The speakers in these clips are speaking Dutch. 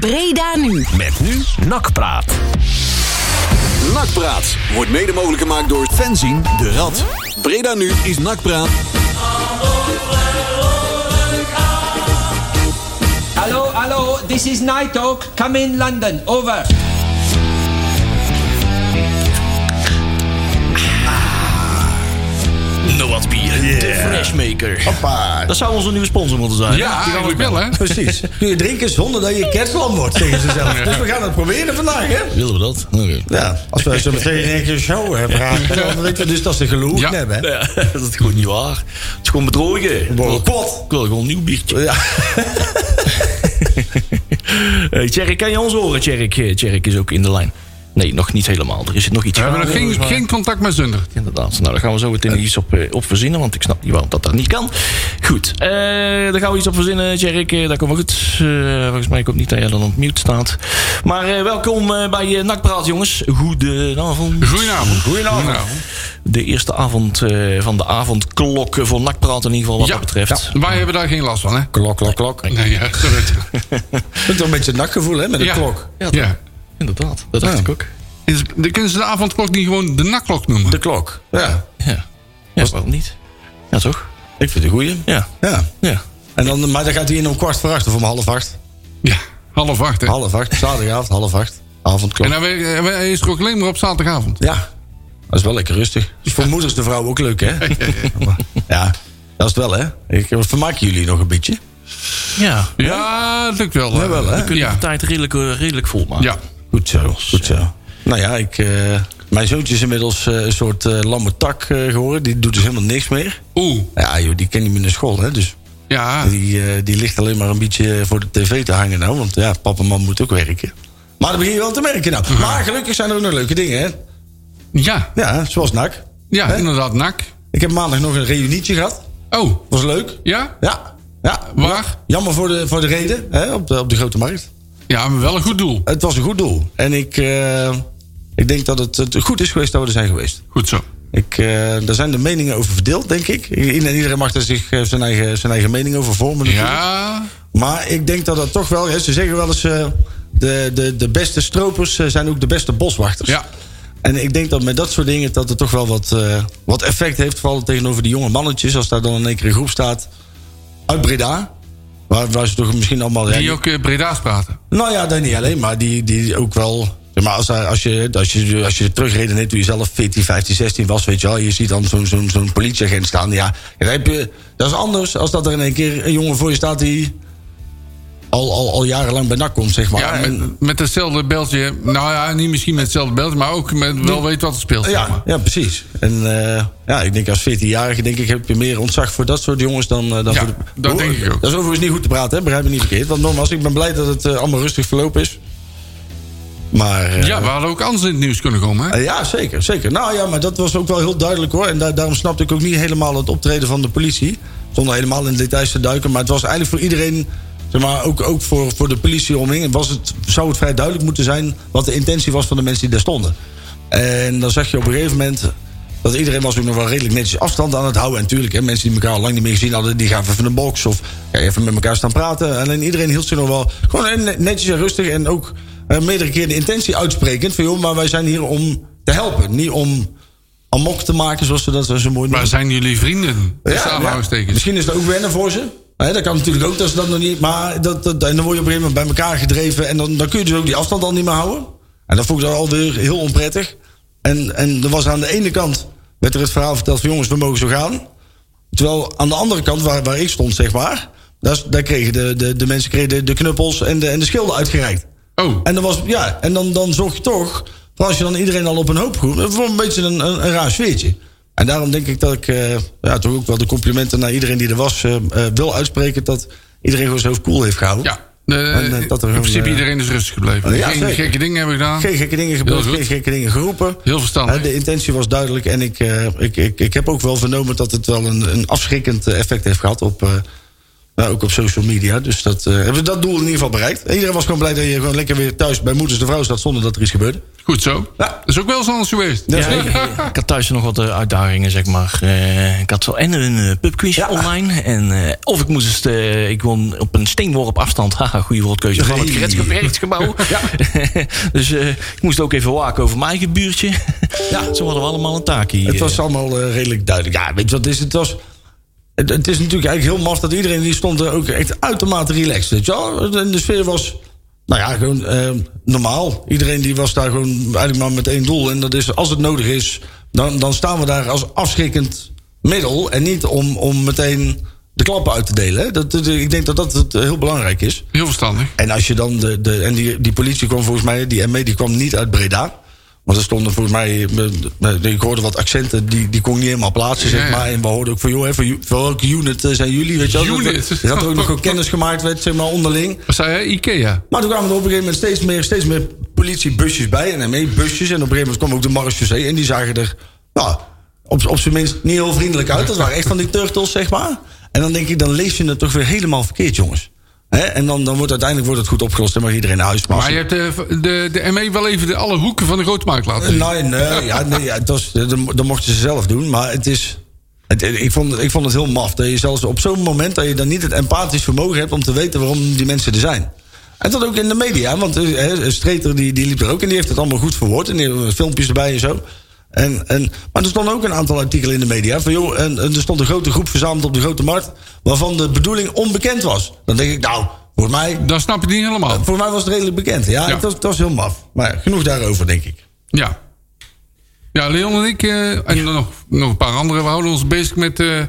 Breda nu. Met nu Nakpraat. Nakpraat wordt mede mogelijk gemaakt door Fenzin de Rad. Breda nu is Nakpraat. Hallo, hallo, this is Night Talk. Come in London. Over. De Freshmaker. Hoppa. Dat zou onze nieuwe sponsor moeten zijn. Ja, Die gaan we wel, hè? Precies. Kun je drinken zonder dat je kerstlam wordt, zeggen ze zelf. Dus we gaan het proberen vandaag, hè? Willen we dat? Oké. Ja, als we zo meteen een show hebben, dan weten we dus dat ze gelogen Ja. hebben, hè? Ja, dat is gewoon niet waar. Het is gewoon bedrogen. Wow, Ik pot. wil gewoon een nieuw biertje. Ja. Hey, Tjerk, kan je ons horen? Tjerk, Tjerk is ook in de lijn. Nee, nog niet helemaal. Er is nog iets We hebben nog geen, geen contact met Zundert. Inderdaad. Nou, daar gaan we zo meteen iets op, eh, op verzinnen. Want ik snap niet waarom dat, dat niet kan. Goed. eh daar gaan we iets op verzinnen, Tjerk. Eh, dat komt wel goed. Eh, volgens mij komt niet dat jij dan op mute staat. Maar eh, welkom eh, bij uh, Nakpraat, jongens. Goedenavond. Goedenavond. Goedenavond. De eerste avond eh, van de avondklok voor Nakpraat in ieder geval wat Ja. dat betreft. Wij hebben daar geen last van, hè? Klok, klok, klok. Nee, ja. Je hebt toch een beetje een nakgevoel, hè, met ja. klok. Ja, Ja. Inderdaad. Dat dacht Ja. ik ook. Is, de, kunnen ze de avondklok niet gewoon de nakklok noemen? De klok. Ja. Ja. Ja, waarom niet? Ja, toch? Ik vind het een goeie. Ja. Ja. Ja. En dan, maar dan gaat hij in om kwart voor acht of om half acht. Ja, half acht, hè? Half acht, zaterdagavond, half acht. Avondklok. En dan we- is er ook alleen maar op zaterdagavond. Ja, dat is wel lekker rustig. Voor moeders de vrouw ook leuk, hè? ja, dat is het wel, hè? Ik eh, vermaak jullie nog een beetje. Ja. Ja, dat lukt wel. Ja, wel, hè? We kunnen de tijd redelijk, eh, redelijk vol maken. Ja. Goed zo, goed zo. Nou ja, ik, eh, mijn zoontje is inmiddels eh, een soort eh lamme tak geworden. Die doet dus helemaal niks meer. Oeh, Ja, joh, die ken je meer naar school, hè? Dus ja. die, die ligt alleen maar een beetje voor de tv te hangen nou. Want ja, papa en mam moet ook werken. Maar dat begin je wel te merken nou. Maar gelukkig zijn er ook nog leuke dingen, hè? Ja, Ja, zoals NAC. ja Hè? inderdaad, nak. Ik heb maandag nog een reunietje gehad. Oh, Was leuk. ja? Ja. ja. Waar? Jammer voor de, voor de reden, hè, op, de, op de grote markt. Ja, maar wel een goed doel. Het was een goed doel. En ik, eh, ik denk dat het, het goed is geweest dat we er zijn geweest. Goed zo. Ik, eh, daar zijn de meningen over verdeeld, denk ik. Iedereen mag er zich eh, zijn eigen, zijn eigen mening over vormen. natuurlijk. Ja, Maar ik denk dat dat toch wel... Hè, ze zeggen wel eens... eh, de, de, de beste stropers eh, zijn ook de beste boswachters. ja. En ik denk dat met dat soort dingen... dat het toch wel wat, eh, wat effect heeft... vooral tegenover die jonge mannetjes... als daar dan in één keer een groep staat... uit Breda... Waar, waar ze toch misschien allemaal... ja, Die ook eh, Breda's praten. Nou ja, dat niet alleen, maar die, die ook wel. Maar als, als, je, als, je, als je terugredeneert toen je zelf 14, 15, 16 was, weet je wel. Je ziet dan zo'n zo'n zo'n politieagent staan. Ja, dan heb je, dat is anders als dat er in één keer een jongen voor je staat die al, al, al jarenlang bij NAC komt, zeg maar. Ja, En- met, hetzelfde beltje. Nou ja, niet misschien met hetzelfde beltje, maar ook met wel weet wat er speelt. zeg ja, maar. ja, precies. En eh, ja, ik denk als 14-jarige denk ik, heb je meer ontzag voor dat soort jongens dan, eh, dan Ja, voor de... dat denk ik ook. Dat is overigens niet goed te praten, hè? begrijp me niet verkeerd. Want nogmaals, ik ben blij dat het eh, allemaal rustig verlopen is. Maar... Ja, we hadden ook anders in het nieuws kunnen komen. Hè? Ja, zeker, zeker. Nou ja, maar dat was ook wel heel duidelijk hoor. En da- daarom snapte ik ook niet helemaal het optreden van de politie. Zonder helemaal in de details te duiken. Maar het was eigenlijk voor iedereen, zeg maar, ook, ook voor, voor de politie omheen... Was het, zou het vrij duidelijk moeten zijn wat de intentie was van de mensen die daar stonden. En dan zag je op een gegeven moment... Dat iedereen was ook nog wel redelijk netjes afstand aan het houden. En natuurlijk, hè, mensen die elkaar al lang niet meer gezien hadden... die gaan even een box of ja, even met elkaar staan praten. En iedereen hield zich nog wel gewoon netjes en rustig. En ook eh, meerdere keer de intentie uitsprekend. Van joh, maar wij zijn hier om te helpen. Niet om amok te maken, zoals ze dat zo mooi Maar noemen. zijn jullie vrienden? Ja, Ja. Misschien is dat ook wennen voor ze. Hè, dat kan natuurlijk ook, dat ze dat nog niet... Maar dat, dat, en dan word je op een gegeven moment bij elkaar gedreven... en dan, dan kun je dus ook die afstand al niet meer houden. En dat vond ik dan alweer heel onprettig. En, en er was aan de ene kant... werd er het verhaal verteld van jongens, we mogen zo gaan. Terwijl aan de andere kant, waar, waar ik stond, zeg maar... Daar, daar kregen de, de, de mensen kregen de, de knuppels en de, en de schilden uitgereikt. Oh, En, dan was, ja, en dan, dan zorg je toch, voor als je dan iedereen al op een hoop groeit, voor een beetje een, een, een raar sfeertje. En daarom denk ik dat ik eh, ja, toch ook wel de complimenten naar iedereen die er was eh, eh, wil uitspreken. Dat iedereen gewoon zijn hoofd cool heeft gehouden. ja. En, dat er in principe iedereen is rustig gebleven. ja, Geen zeker. gekke dingen hebben gedaan. Geen gekke dingen gebeurd, geen gekke dingen geroepen. Heel verstandig. De intentie was duidelijk. En ik, ik, ik, ik heb ook wel vernomen dat het wel een, een afschrikkend effect heeft gehad op, Nou, ook op social media. Dus dat, eh, hebben we dat doel in ieder geval bereikt. En iedereen was gewoon blij dat je gewoon lekker weer thuis bij moeders de vrouw staat zonder dat er iets gebeurde. Goed zo. Ja. Dat is ook wel eens anders geweest. Ja, Ja, zeker. ik, ik had thuis nog wat eh, uitdagingen, zeg maar. Eh, ik had zo en een pubquiz Ja. online. En, eh, of ik moest, eens, eh, ik woon op een steenworp afstand. Haha, goede woordkeuze. Van het gerechtsgebouw. dus eh, ik moest ook even waken over mijn eigen buurtje. ja, zo hadden we allemaal een taak hier. Het was allemaal eh, redelijk duidelijk. Ja, weet je wat is? Het was... Het, het is natuurlijk eigenlijk heel maf dat iedereen die stond er ook echt uitermate relaxed. Weet je wel? De sfeer was, nou ja, gewoon eh, normaal. Iedereen die was daar gewoon eigenlijk maar met één doel. En dat is, als het nodig is, dan, dan staan we daar als afschrikkend middel. En niet om, om meteen de klappen uit te delen. Dat, dat- ik denk dat dat het heel belangrijk is. Heel verstandig. En als je dan de. de en die, die politie kwam volgens mij, die ME die kwam niet uit Breda. Want er stonden volgens mij. eh, eh, Ik hoorde wat accenten, die, die kon ik niet helemaal plaatsen, zeg maar. En we hoorden ook van, joh, voor, welke unit eh, zijn jullie? Weet je wel? Unit. Dat, dat er ook nog kennis gemaakt werd, zeg maar, onderling. Wat zei hij? Ikea. Maar toen kwamen er op een gegeven moment steeds meer, steeds meer politiebusjes bij. En ME-busjes. En op een gegeven moment kwam ook de marechaussee. En die zagen er, nou, op, op zijn minst niet heel vriendelijk uit. Dat waren echt van die turtles, zeg maar. En dan denk ik, dan lees je het toch weer helemaal verkeerd, jongens. En dan, dan wordt uiteindelijk wordt het goed opgelost en mag iedereen naar huis. Maar Maar je hebt de, de, de ME wel even de, alle hoeken van de grootmarkt laten zien. Nee, nee, ja, nee ja, het was, dat, dat mochten ze zelf doen. Maar het is. Het, ik, vond, ik vond het heel maf. Dat je zelfs op zo'n moment dat je dan niet het empathisch vermogen hebt om te weten waarom die mensen er zijn. En dat ook in de media. Want eh, Streeter die, die liep er ook en die heeft het allemaal goed verwoord. En die filmpjes erbij en zo. En, en, maar er stonden ook een aantal artikelen in de media. Van, joh, en, en er stond een grote groep verzameld op de grote markt. waarvan de bedoeling onbekend was. Dan denk ik, nou, voor mij, Dan snap je het niet helemaal. voor mij was het redelijk bekend. Ja, Ja. Het, was, het was heel maf. Maar genoeg daarover, denk ik. Ja. Ja, Leon en ik, eh, en nog, nog een paar anderen, we houden ons bezig met eh,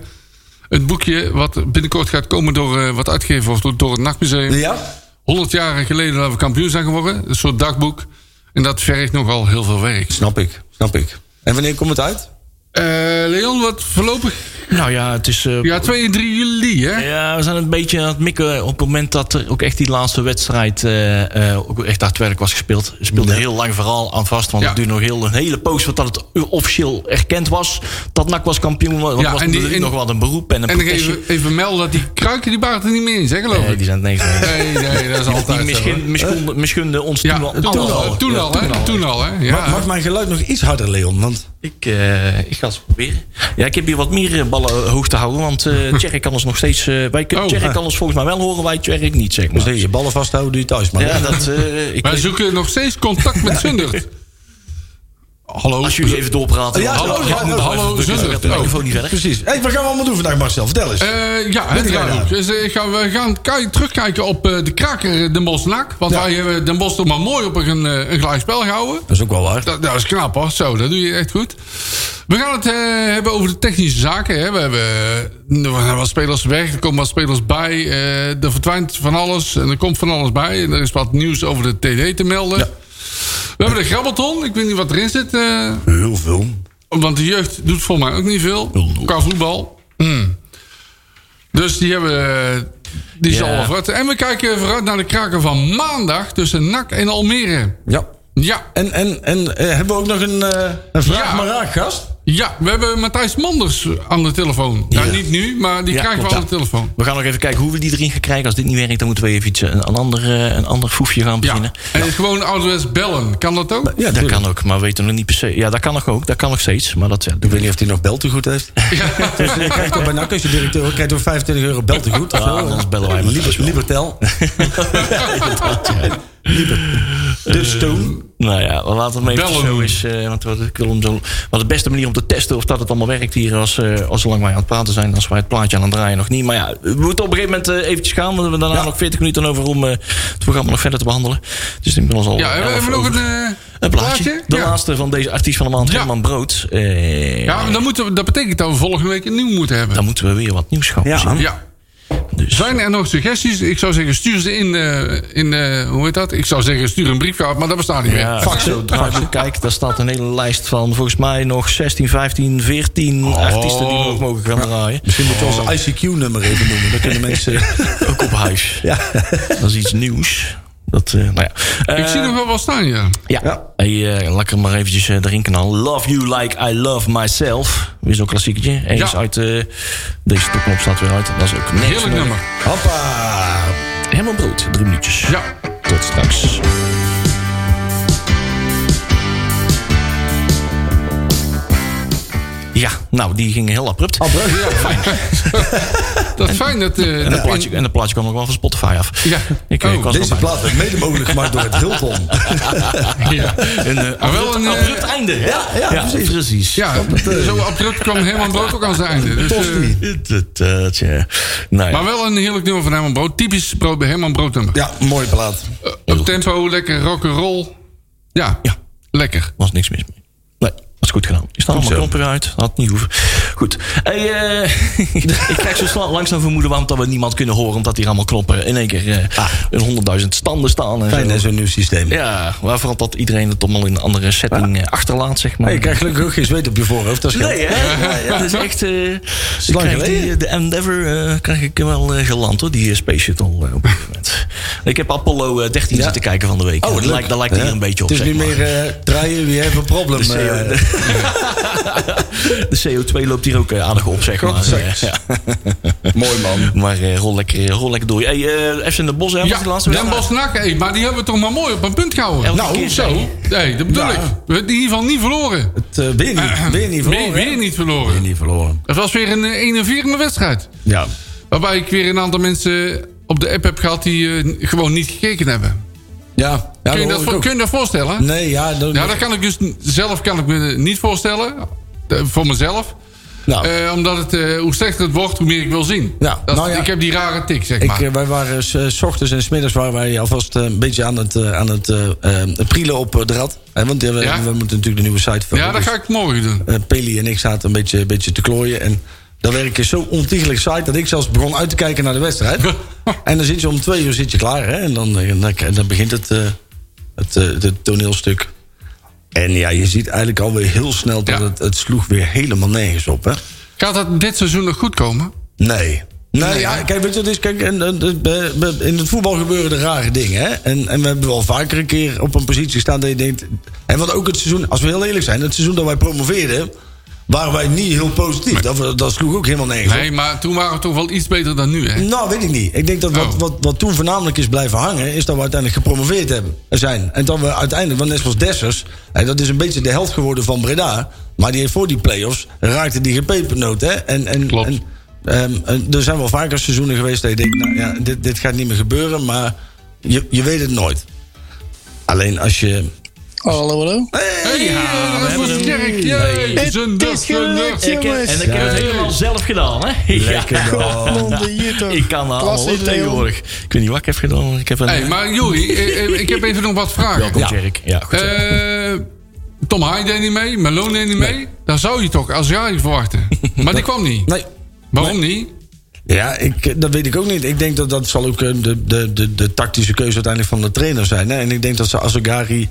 het boekje... wat binnenkort gaat komen door eh, wat uitgegeven wordt door, door het Nachtmuseum. Ja? 100 jaar geleden dat we kampioen zijn geworden. Een soort dagboek. En dat vergt nogal heel veel werk. Snap ik, snap ik. En wanneer komt het uit? Eh, Leon, wat voorlopig? Nou ja, het is... eh, Ja, 2 en 3 juli, hè? Ja, we zijn een beetje aan het mikken op het moment dat er ook echt die laatste wedstrijd eh, eh, ook echt daadwerkelijk was gespeeld. Er speelde heel lang vooral aan vast, want Ja. het duurde nog heel, een hele poos voordat het officieel erkend was dat NAC was kampioen. Want Ja, was en die- natuurlijk en- nog wat een beroep en een En even, even melden dat die kruiken, die waren er niet meer in, zeg geloof Nee, ik. die zijn het niks mee. Nee, nee, dat is Die altijd hè. misschien, misschien ons Ja, toen al. toen al, toen al, hè? Toen al, hè? Mag, mijn geluid nog iets harder, Leon? Want Ik, eh, ik ga het proberen. Ja, ik heb hier wat meer ballen hoog te houden. Want eh Tjerk kan ons nog steeds... eh wij kunnen Oh. Tjerk kan ons volgens mij wel horen. Wij Tjerk niet, zeg dus maar. je ballen vasthouden je thuis. Maar Ja, dat... eh, ik Wij weet- zoeken nog steeds contact met Zundert. Hallo? als jullie even doorpraten. Ja, hallo, ja, hallo, Zundert. gaat de microfoon niet verder. Precies. Hey, wat gaan we allemaal doen vandaag, Marcel? Vertel eens. Eh, ja, het wel. Dus, eh, gaan, we gaan kijk- terugkijken op eh, de kraker Den Bosch NAC. Want Ja. wij hebben Den Bosch toch maar mooi op een, een gelijk spel gehouden. dat is ook wel waar. Dat, dat is knap hoor. Zo, dat doe je echt goed. We gaan het hebben over de technische zaken. Hè. We hebben wat spelers weg, er komen wat spelers bij. er verdwijnt van alles en er komt van alles bij. En er is wat nieuws over de TD te melden. We hebben de grabbelton. Ik weet niet wat erin zit. eh, Heel veel. want de jeugd doet volgens mij ook niet veel. Qua voetbal. Hmm. Dus die hebben... eh, Die zal wel vooruit. En we kijken vooruit naar de kraken van maandag tussen NAC en Almere. Ja. Ja, En, en, en eh, hebben we ook nog een, eh een vraag Ja. maar raak, gast? Ja, we hebben Matthijs Manders aan de telefoon. Ja, Ja. niet nu, maar die Ja, krijgen we aan de telefoon. We gaan nog even kijken hoe we die erin gaan krijgen. Als dit niet werkt, dan moeten we even iets, eh, een, ander, eh, een ander foefje gaan Ja, bezinnen. en gewoon ouderwets bellen. Kan dat ook? Ja, dat kan ook, maar we weten nog niet per se. Ja, dat kan nog ook. Dat kan nog steeds. Maar dat, ja, Ik weet niet of hij nog beltegoed heeft. Dus je krijgt toch bij NAC als je directeur krijgt toch 25 euro beltegoed. of Ja, zo? anders bellen wij Liber, wel. Libertel. De Stone. Nou ja, we laten hem even zo is. eh, want we- ik wil hem zo. Maar de beste manier om te testen of dat het allemaal werkt hier, als, eh, als zolang wij aan het praten zijn, als wij het plaatje aan het draaien nog niet. Maar ja, we moeten op een gegeven moment eh, eventjes gaan. We hebben daarna Ja. nog 40 minuten over om eh, het programma nog verder te behandelen. Dus ik ben ons al. Ja, we hebben nog een, eh, Een plaatje. plaatje? De Ja. laatste van deze artiest van de maand, Ja. Herman Brood. Eh, Ja, maar dan moeten we, dat betekent dat we volgende week een nieuw moeten hebben. Dan moeten we weer wat nieuws gaan. Ja. Dus, Zijn er nog suggesties? Ik zou zeggen, stuur ze in, eh, in eh, hoe heet dat? Ik zou zeggen, stuur een briefkaart, maar dat bestaat niet meer. ja, zo draaiboek kijk, daar staat een hele lijst van volgens mij nog 16, 15, 14 artiesten die we nog mogen gaan draaien. Misschien moet je ons ICQ-nummer even noemen. Dan kunnen mensen... Ook op huis. Ja. Dat is iets nieuws. Dat, eh, nou ja. Ik Eh, zie nog wel wat staan, ja. Ja, Ja. Hey, eh, lekker maar eventjes erin knallen. Love You Like I Love Myself. Weer zo'n klassieketje. Eens Ja. uit... eh, deze topknop staat weer uit. Dat is ook nergens Heerlijk nummer. Hoppa. Helemaal brood. Drie minuutjes. Ja. Tot straks. Ja, nou, die ging heel abrupt. Dat is fijn dat... eh, En dat een plaatje, en plaatje kwam nog wel van Spotify af. Ja. Ik, eh, Oh, ik was Deze bij. plaat werd mede mogelijk gemaakt door het Hilton. Ja. Een, eh, Maar wel abrupt, een, abrupt einde. ja, ja, precies. Ja, zo abrupt kwam Herman Brood ook aan zijn einde. Dus, Dat, ja. Nou ja. maar wel een heerlijk nummer van Herman Brood. Typisch brood, Herman Brood nummer. Ja, mooie plaat. Op tempo, lekker rock'n'roll. Ja, Ja. lekker. was niks mis mee. Is goed gedaan. Je staat allemaal uit. Had niet hoeven. Goed. Hey, eh, ik krijg zo langzaam vermoeden waarom dat we niemand kunnen horen. Omdat hier allemaal knoppen in één keer eh, in honderdduizend standen staan. En Fijn zo. is een nieuw systeem. Ja, waarvoor dat iedereen het allemaal in een andere setting eh, achterlaat, zeg maar. Maar je krijgt gelukkig ook geen zweet op je voorhoofd. Dat is Nee, hè? Ja, dat is echt... ik lang krijg die, de Endeavour krijg ik wel geland, hoor. Die Space Shuttle op een moment. Ik heb Apollo eh, 13 Ja. zitten kijken van de week. Oh, dat lijkt, dat lijkt er hier een beetje op, Het is niet meer draaien, wie heeft een probleem. De, CO, eh. de, de CO2 loopt hier ook eh, aardig op, zeg maar. Eh, ja. Mooi man. Maar eh, rol, lekker, rol lekker door. Hey, eh FC de Bos, hè? was Ja, de laatste Den? Bosch NAC, hey, maar die hebben we toch maar mooi op een punt gehouden. Elke nou, keer zo. Nee, dat bedoel Ja. ik. We hebben in ieder geval niet verloren. Het, eh, weer niet, weer niet verloren. Weer, hè? weer niet verloren. Weer niet verloren. Het was weer een eh, enerverende wedstrijd. Ja. Waarbij ik weer een aantal mensen op de app heb gehad die eh, gewoon niet gekeken hebben. Ja, ja kun, je dat kun je voorstellen? Nee, ja. Dat, Ja, dat kan ik dus zelf kan ik me niet voorstellen. Voor mezelf. nou, Eh, omdat het, eh, hoe slechter het wordt, hoe meer ik wil zien. Dat nou ja. Ik heb die rare tik, zeg ik, maar. eh, wij waren s, s ochtends en smiddags waren wij alvast een beetje aan het, aan het prielen op de rad. Hè, want we, Ja? we moeten natuurlijk de nieuwe site vullen. ja, dat Dus, ga ik morgen doen. eh, Peli en ik zaten een beetje, een beetje te klooien. En dan werk je zo ontiegelijk saai dat ik zelfs begon uit te kijken naar de wedstrijd. en dan zit je om twee uur zit je klaar. Hè? En dan, eh, dan, dan begint het, eh, het, eh, het toneelstuk. En ja, je ziet eigenlijk alweer heel snel dat Ja. het, het sloeg weer helemaal nergens op. Hè? Gaat dat dit seizoen nog goed komen? Nee. Nee, Nee, ja, kijk, weet je, is, kijk, en, en, en, be- be- in het voetbal gebeuren er rare dingen. Hè? En, en we hebben wel vaker een keer op een positie staan dat je denkt... En wat ook het seizoen, als we heel eerlijk zijn... het seizoen dat wij promoveerden, waren wij niet heel positief. Dat, dat sloeg ook helemaal nergens op. Nee, maar toen waren we toch wel iets beter dan nu, hè? Nou, weet ik niet. Ik denk dat wat, Oh. wat, wat toen voornamelijk is blijven hangen... is dat we uiteindelijk gepromoveerd hebben, zijn. En dat we uiteindelijk, want net zoals Dessers... dat is een beetje de held geworden van Breda... maar die heeft voor die play-offs raakte die gepepernoot. Hè? En, en, Klopt. En, ehm, er zijn wel vaker seizoenen geweest dat je denkt... nou ja, dit, dit gaat niet meer gebeuren, maar je, je weet het nooit. Alleen als je... Hallo, hallo. Hey, Ja, ja, we dat hebben was hem. Jee, is gelukt, jongens. en ik heb het helemaal zelf gedaan, hè? Lekker. Ik kan dat allemaal tegenwoordig. Ik weet niet wat ik heb gedaan. maar Ik heb een... Hey, maar Juri, eh, eh, ik heb even nog wat vragen. Welkom, Ja. Jerk. Ja, goed. Eh, Tom Haaien deed niet mee, Malone deed niet mee. Dan zou je toch Azari verwachten. Maar die kwam niet. Nee, Waarom niet? Ja, ik, dat weet ik ook niet. Ik denk dat dat zal ook de, de, de, de tactische keuze uiteindelijk van de trainer zijn. Hè? En ik denk dat ze Azagari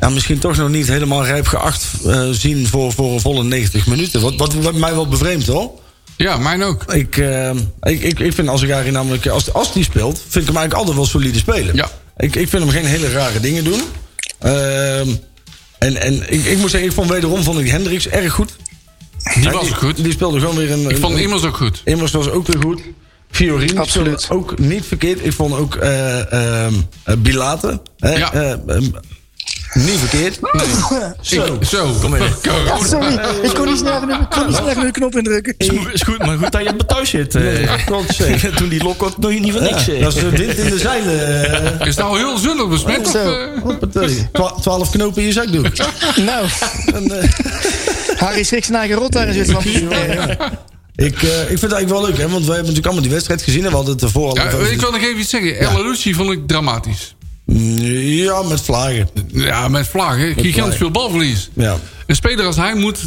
ja, misschien toch nog niet helemaal rijp geacht eh, zien voor, voor een volle 90 minuten. Wat, wat, wat mij wel bevreemdt hoor. Ja, mijn ook. Ik, eh, ik, ik, ik vind Azagari namelijk, als, als die speelt, vind ik hem eigenlijk altijd wel solide spelen. Ja. Ik, ik vind hem geen hele rare dingen doen. Ehm, en en ik, ik moet zeggen, ik vond wederom vond ik Hendricks erg goed. Die Hij- was ook goed. Die speelde gewoon weer een... Ik vond een- Immers ook goed. Immers was ook weer goed. Fiorin Absoluut. speelde ook niet verkeerd. Ik vond ook eh ehm eh, Bilate hè, Ja. Eh, niet verkeerd. Zo. Zo. Kom Ja, sorry, ik kon niet snel genoeg- ik kon niet snel genoeg de knop indrukken. Is goed, is goed, maar goed dat je bij thuis zit. eh. Toen die lok nog niet van niks. Ja, eh. dat is de wind in de zeilen. eh. Is het nou heel zullig besmet? Of, Zo. eh? Hoppatee. Twa- Twaalf knopen in je zakdoek. Nou, En, eh, Harry schrikt zijn eigen rot daar in Zwitserland. ik, eh, ik vind het eigenlijk wel leuk, hè, want wij hebben natuurlijk allemaal die wedstrijd gezien. En we hadden het ervoor al Ja, over- ik wil nog even iets zeggen. El Alouci vond ik dramatisch. Ja, met vlagen. Ja, met vlagen. Gigantisch vlagen. veel balverlies. Ja. Een speler als hij moet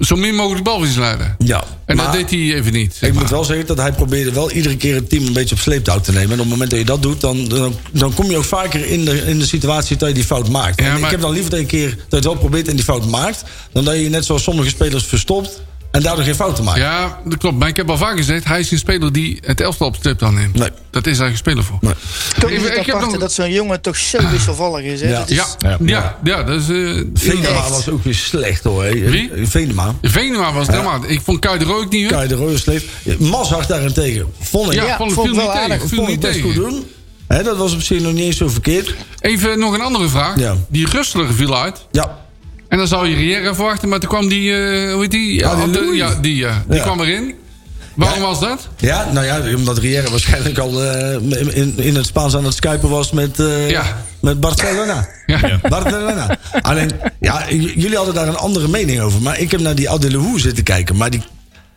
zo min mogelijk balverlies leiden. ja. En dat deed hij even niet. Ik maar. moet wel zeggen dat hij probeerde wel iedere keer het team een beetje op sleeptouw te nemen. En op het moment dat je dat doet, dan, dan, dan kom je ook vaker in de, in de situatie dat je die fout maakt. Ja, en maar- Ik heb dan liever dat je een keer dat je het wel probeert en die fout maakt. Dan dat je net zoals sommige spelers verstopt. En daardoor geen fouten maken. Ja, dat klopt. Maar ik heb al vaak gezegd, hij is een speler die het elftal op stip aanneemt. Nee. Dat is daar geen speler voor. Nee. Toch Ik- het heb nog- dat zo'n jongen toch zo wisselvallig is. Hè? Ja. Dat is Ja, ja, Ja. ja, dat is... eh, Venema Echt. was ook weer slecht hoor. hè. Wie? Venema. Venema was helemaal... Ik vond Kuijer ook niet. de Rooie sleef. Mazart daarentegen. Vond ik, Ja, Ja, vond, vond viel ik niet tegen. Viel vond ik niet best tegen. goed doen. Hè, dat was op zich nog niet eens zo verkeerd. Even nog een andere vraag. Ja. Die Rustler viel uit. Ja. En dan zou je Riera verwachten, maar toen kwam die, eh hoe heet die? Ja, die de- Louis. ja die, ja. die Ja. kwam erin. Waarom Ja. was dat? Ja, nou ja, omdat Riera waarschijnlijk al eh, in, in het Spaans aan het skypen was met, eh, Ja. met Barcelona. Ja. Barcelona. Alleen, ja, jullie hadden daar een andere mening over. Maar ik heb naar die Adelou zitten kijken. Maar die,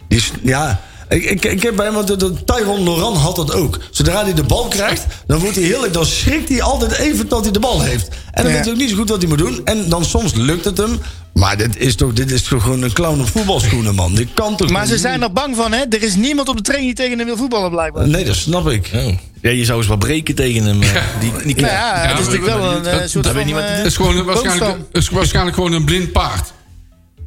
die is, ja... Ik, ik, ik heb bij hem, want de, de Tyron Loran had dat ook. Zodra hij de bal krijgt, dan wordt hij heel Dan schrikt hij altijd even tot hij de bal heeft. En dan Ja. weet hij ook niet zo goed wat hij moet doen. En dan soms lukt het hem. Maar dit is toch, dit is toch gewoon een clown op voetbalschoenen, man. Dit kan toch Maar ze niet? zijn er bang van, hè? Er is niemand op de training die tegen hem wil voetballen, blijkbaar. Nee, dat snap ik. Oh. Ja, je zou eens wat breken tegen hem. eh, Die, die, Nou ja, het is maar natuurlijk wel een eh, dat- soort dat van... het eh, is, gewoon waarschijnlijk, is waarschijnlijk gewoon een blind paard.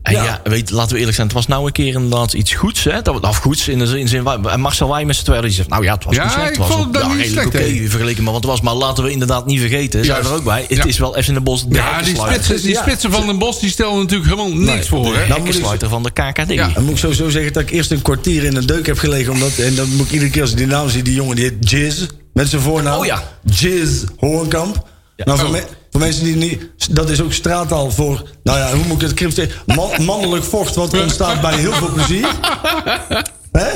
En ja, weet, laten we eerlijk zijn. Het was nou een keer inderdaad iets goeds. Hè? Dat, of goeds in de zin. in de zin wa- en Marcel Wijmers terwijl hij zegt. Nou ja, het was Ja, niet slecht. ik Het was vond ja, niet redelijk slecht, oké vergeleken met wat het was. Maar laten we inderdaad niet vergeten. Zijn we er ook bij. Het Ja. is wel FC in de Bos. De Ja, die spitsen, die Ja. spitsen van Den Bos die stellen natuurlijk helemaal niks voor. De Hè? Nou, moet hekkensluiter van de KKD. Ja. Dan moet ik sowieso zeggen dat ik eerst een kwartier in een deuk heb gelegen. Omdat, en dan moet ik iedere keer als ik die naam zie, die jongen die heet Jizz. Met zijn voornaam. Oh ja. Jizz Hoornkamp. Nou, voor, Oh. Voor mensen die niet... Dat is ook straattaal voor... Nou ja, hoe moet ik het? Man- mannelijk vocht wat ontstaat bij heel veel plezier. Hè?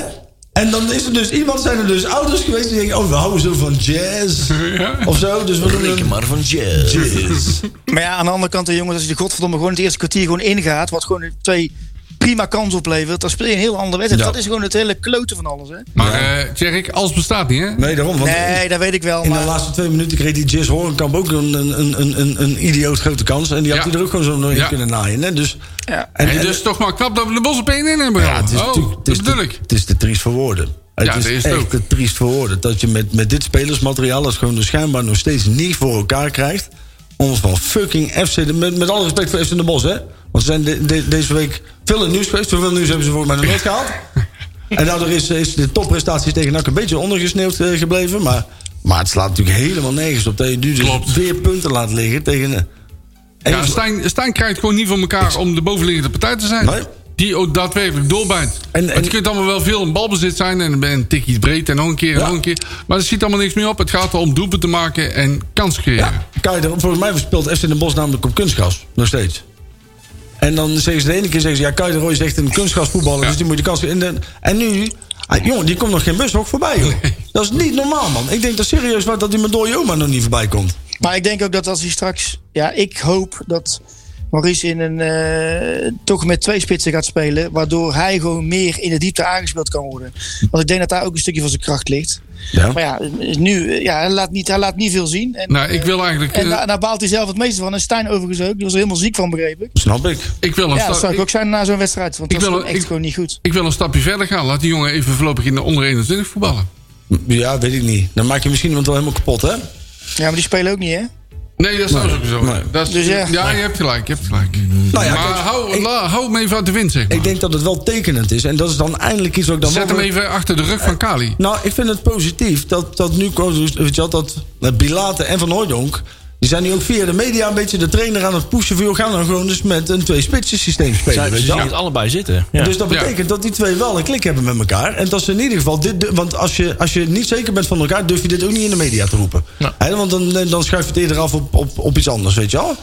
En dan is er dus iemand, zijn er dus ouders geweest die denken... Oh, we houden zo van jazz. Of zo. Dus we doen maar van jazz. jazz. Maar ja, aan de andere kant, de jongens, als je de godverdomme gewoon het eerste kwartier gewoon ingaat, wat gewoon twee prima kansen oplevert, dan speel je een heel andere wedstrijd. Ja. Dat is gewoon het hele kloten van alles, hè? Maar eh Tjerk, alles bestaat niet, hè? Nee, daarom. Want Nee, dat weet ik wel. In de laatste twee minuten kreeg die Jazz Horenkamp ook een, een, een, een, een idioot grote kans. En die had Ja. hij er ook gewoon zo nog in Ja. kunnen naaien. Hè? Dus, Ja. en, En en- dus toch maar knap dat we de Bos op één in hebben ja, het is, oh, natuurlijk- het is te- ik. Het is te triest voor woorden. Het Ja, is echt te triest voor woorden. Dat je met, met dit spelersmateriaal... dat gewoon dus schijnbaar nog steeds niet voor elkaar krijgt... van fucking FC... de- Met, met alle respect voor FC de Bos, hè? Want ze zijn de- de- deze week veel in nieuws geweest. Zoveel nieuws hebben ze voor mij nog nooit gehaald. En daardoor is, is de topprestatie tegen NAC een beetje ondergesneeuwd eh, gebleven. Maar, maar het slaat natuurlijk helemaal nergens op... dat je nu dus weer punten laat liggen tegen... een- Ja, Stijn krijgt gewoon niet voor elkaar om de bovenliggende partij te zijn. Nee. Die ook daadwerkelijk doorbijt. En- je kunt allemaal wel veel in balbezit zijn en een tikje breed en nog een keer en Ja. nog een keer. Maar er ziet allemaal niks meer op. Het gaat erom doelpunten te maken en kans creëren. Ja, Kijk, volgens mij speelt FC Den Bosch namelijk op kunstgras. Nog steeds. En dan zeggen ze de ene keer zeggen ze, ja, Kai de Roy is echt een kunstgrasvoetballer, Ja. dus die moet je de kans. En, de- en nu, ah, jongen, die komt nog geen bushok voorbij, joh. Dat is niet normaal, man. Ik denk dat serieus wat dat die met oma nog niet voorbij komt. Maar ik denk ook dat als hij straks... Ja, ik hoop dat Maurice in een, eh, toch met twee spitsen gaat spelen. Waardoor hij gewoon meer in de diepte aangespeeld kan worden. Want ik denk dat daar ook een stukje van zijn kracht ligt. Ja. Maar ja, nu, eh, ja hij, laat niet, hij laat niet veel zien. En, Nou, ik wil eigenlijk... en eh, daar, daar baalt hij zelf het meeste van. En Stijn overigens ook. Die was er helemaal ziek van, begreep ik. Snap ik. ik, wil een Ja, dat zou ik ik, ook zijn na zo'n wedstrijd. Want Ik dat gewoon echt ik- gewoon niet goed. ik wil een stapje verder gaan. Laat die jongen even voorlopig in de onder 21 voetballen. Ja, weet ik niet. Dan maak je misschien iemand wel helemaal kapot, hè? Ja, maar die spelen ook niet, hè? Nee, dat is Nee. ook zo. Nee. Dat is, Dus ja. ja, je hebt gelijk. Je hebt gelijk. Nou ja, maar kijk, hou, ik- la- hou hem even uit de wind, zeg maar. Ik denk dat het wel tekenend is. En dat is dan eindelijk iets wat ik dan Zet hem even achter de rug van Kali. Nou, ik vind het positief dat, dat nu weet je wel, dat dat Bilate en Van Hooydonk... die zijn nu ook via de media een beetje de trainer aan het pushen... voor gaan dan gewoon dus met een twee-spitsen systeem spelen. Zij, weet ze het allebei zitten. Ja. Dus dat Ja. betekent dat die twee wel een klik hebben met elkaar. En dat ze in ieder geval dit. Want als je, als je niet zeker bent van elkaar, durf je dit ook niet in de media te roepen. Ja. Want dan, dan schuif je het eerder af op, op, op iets anders, weet je wel.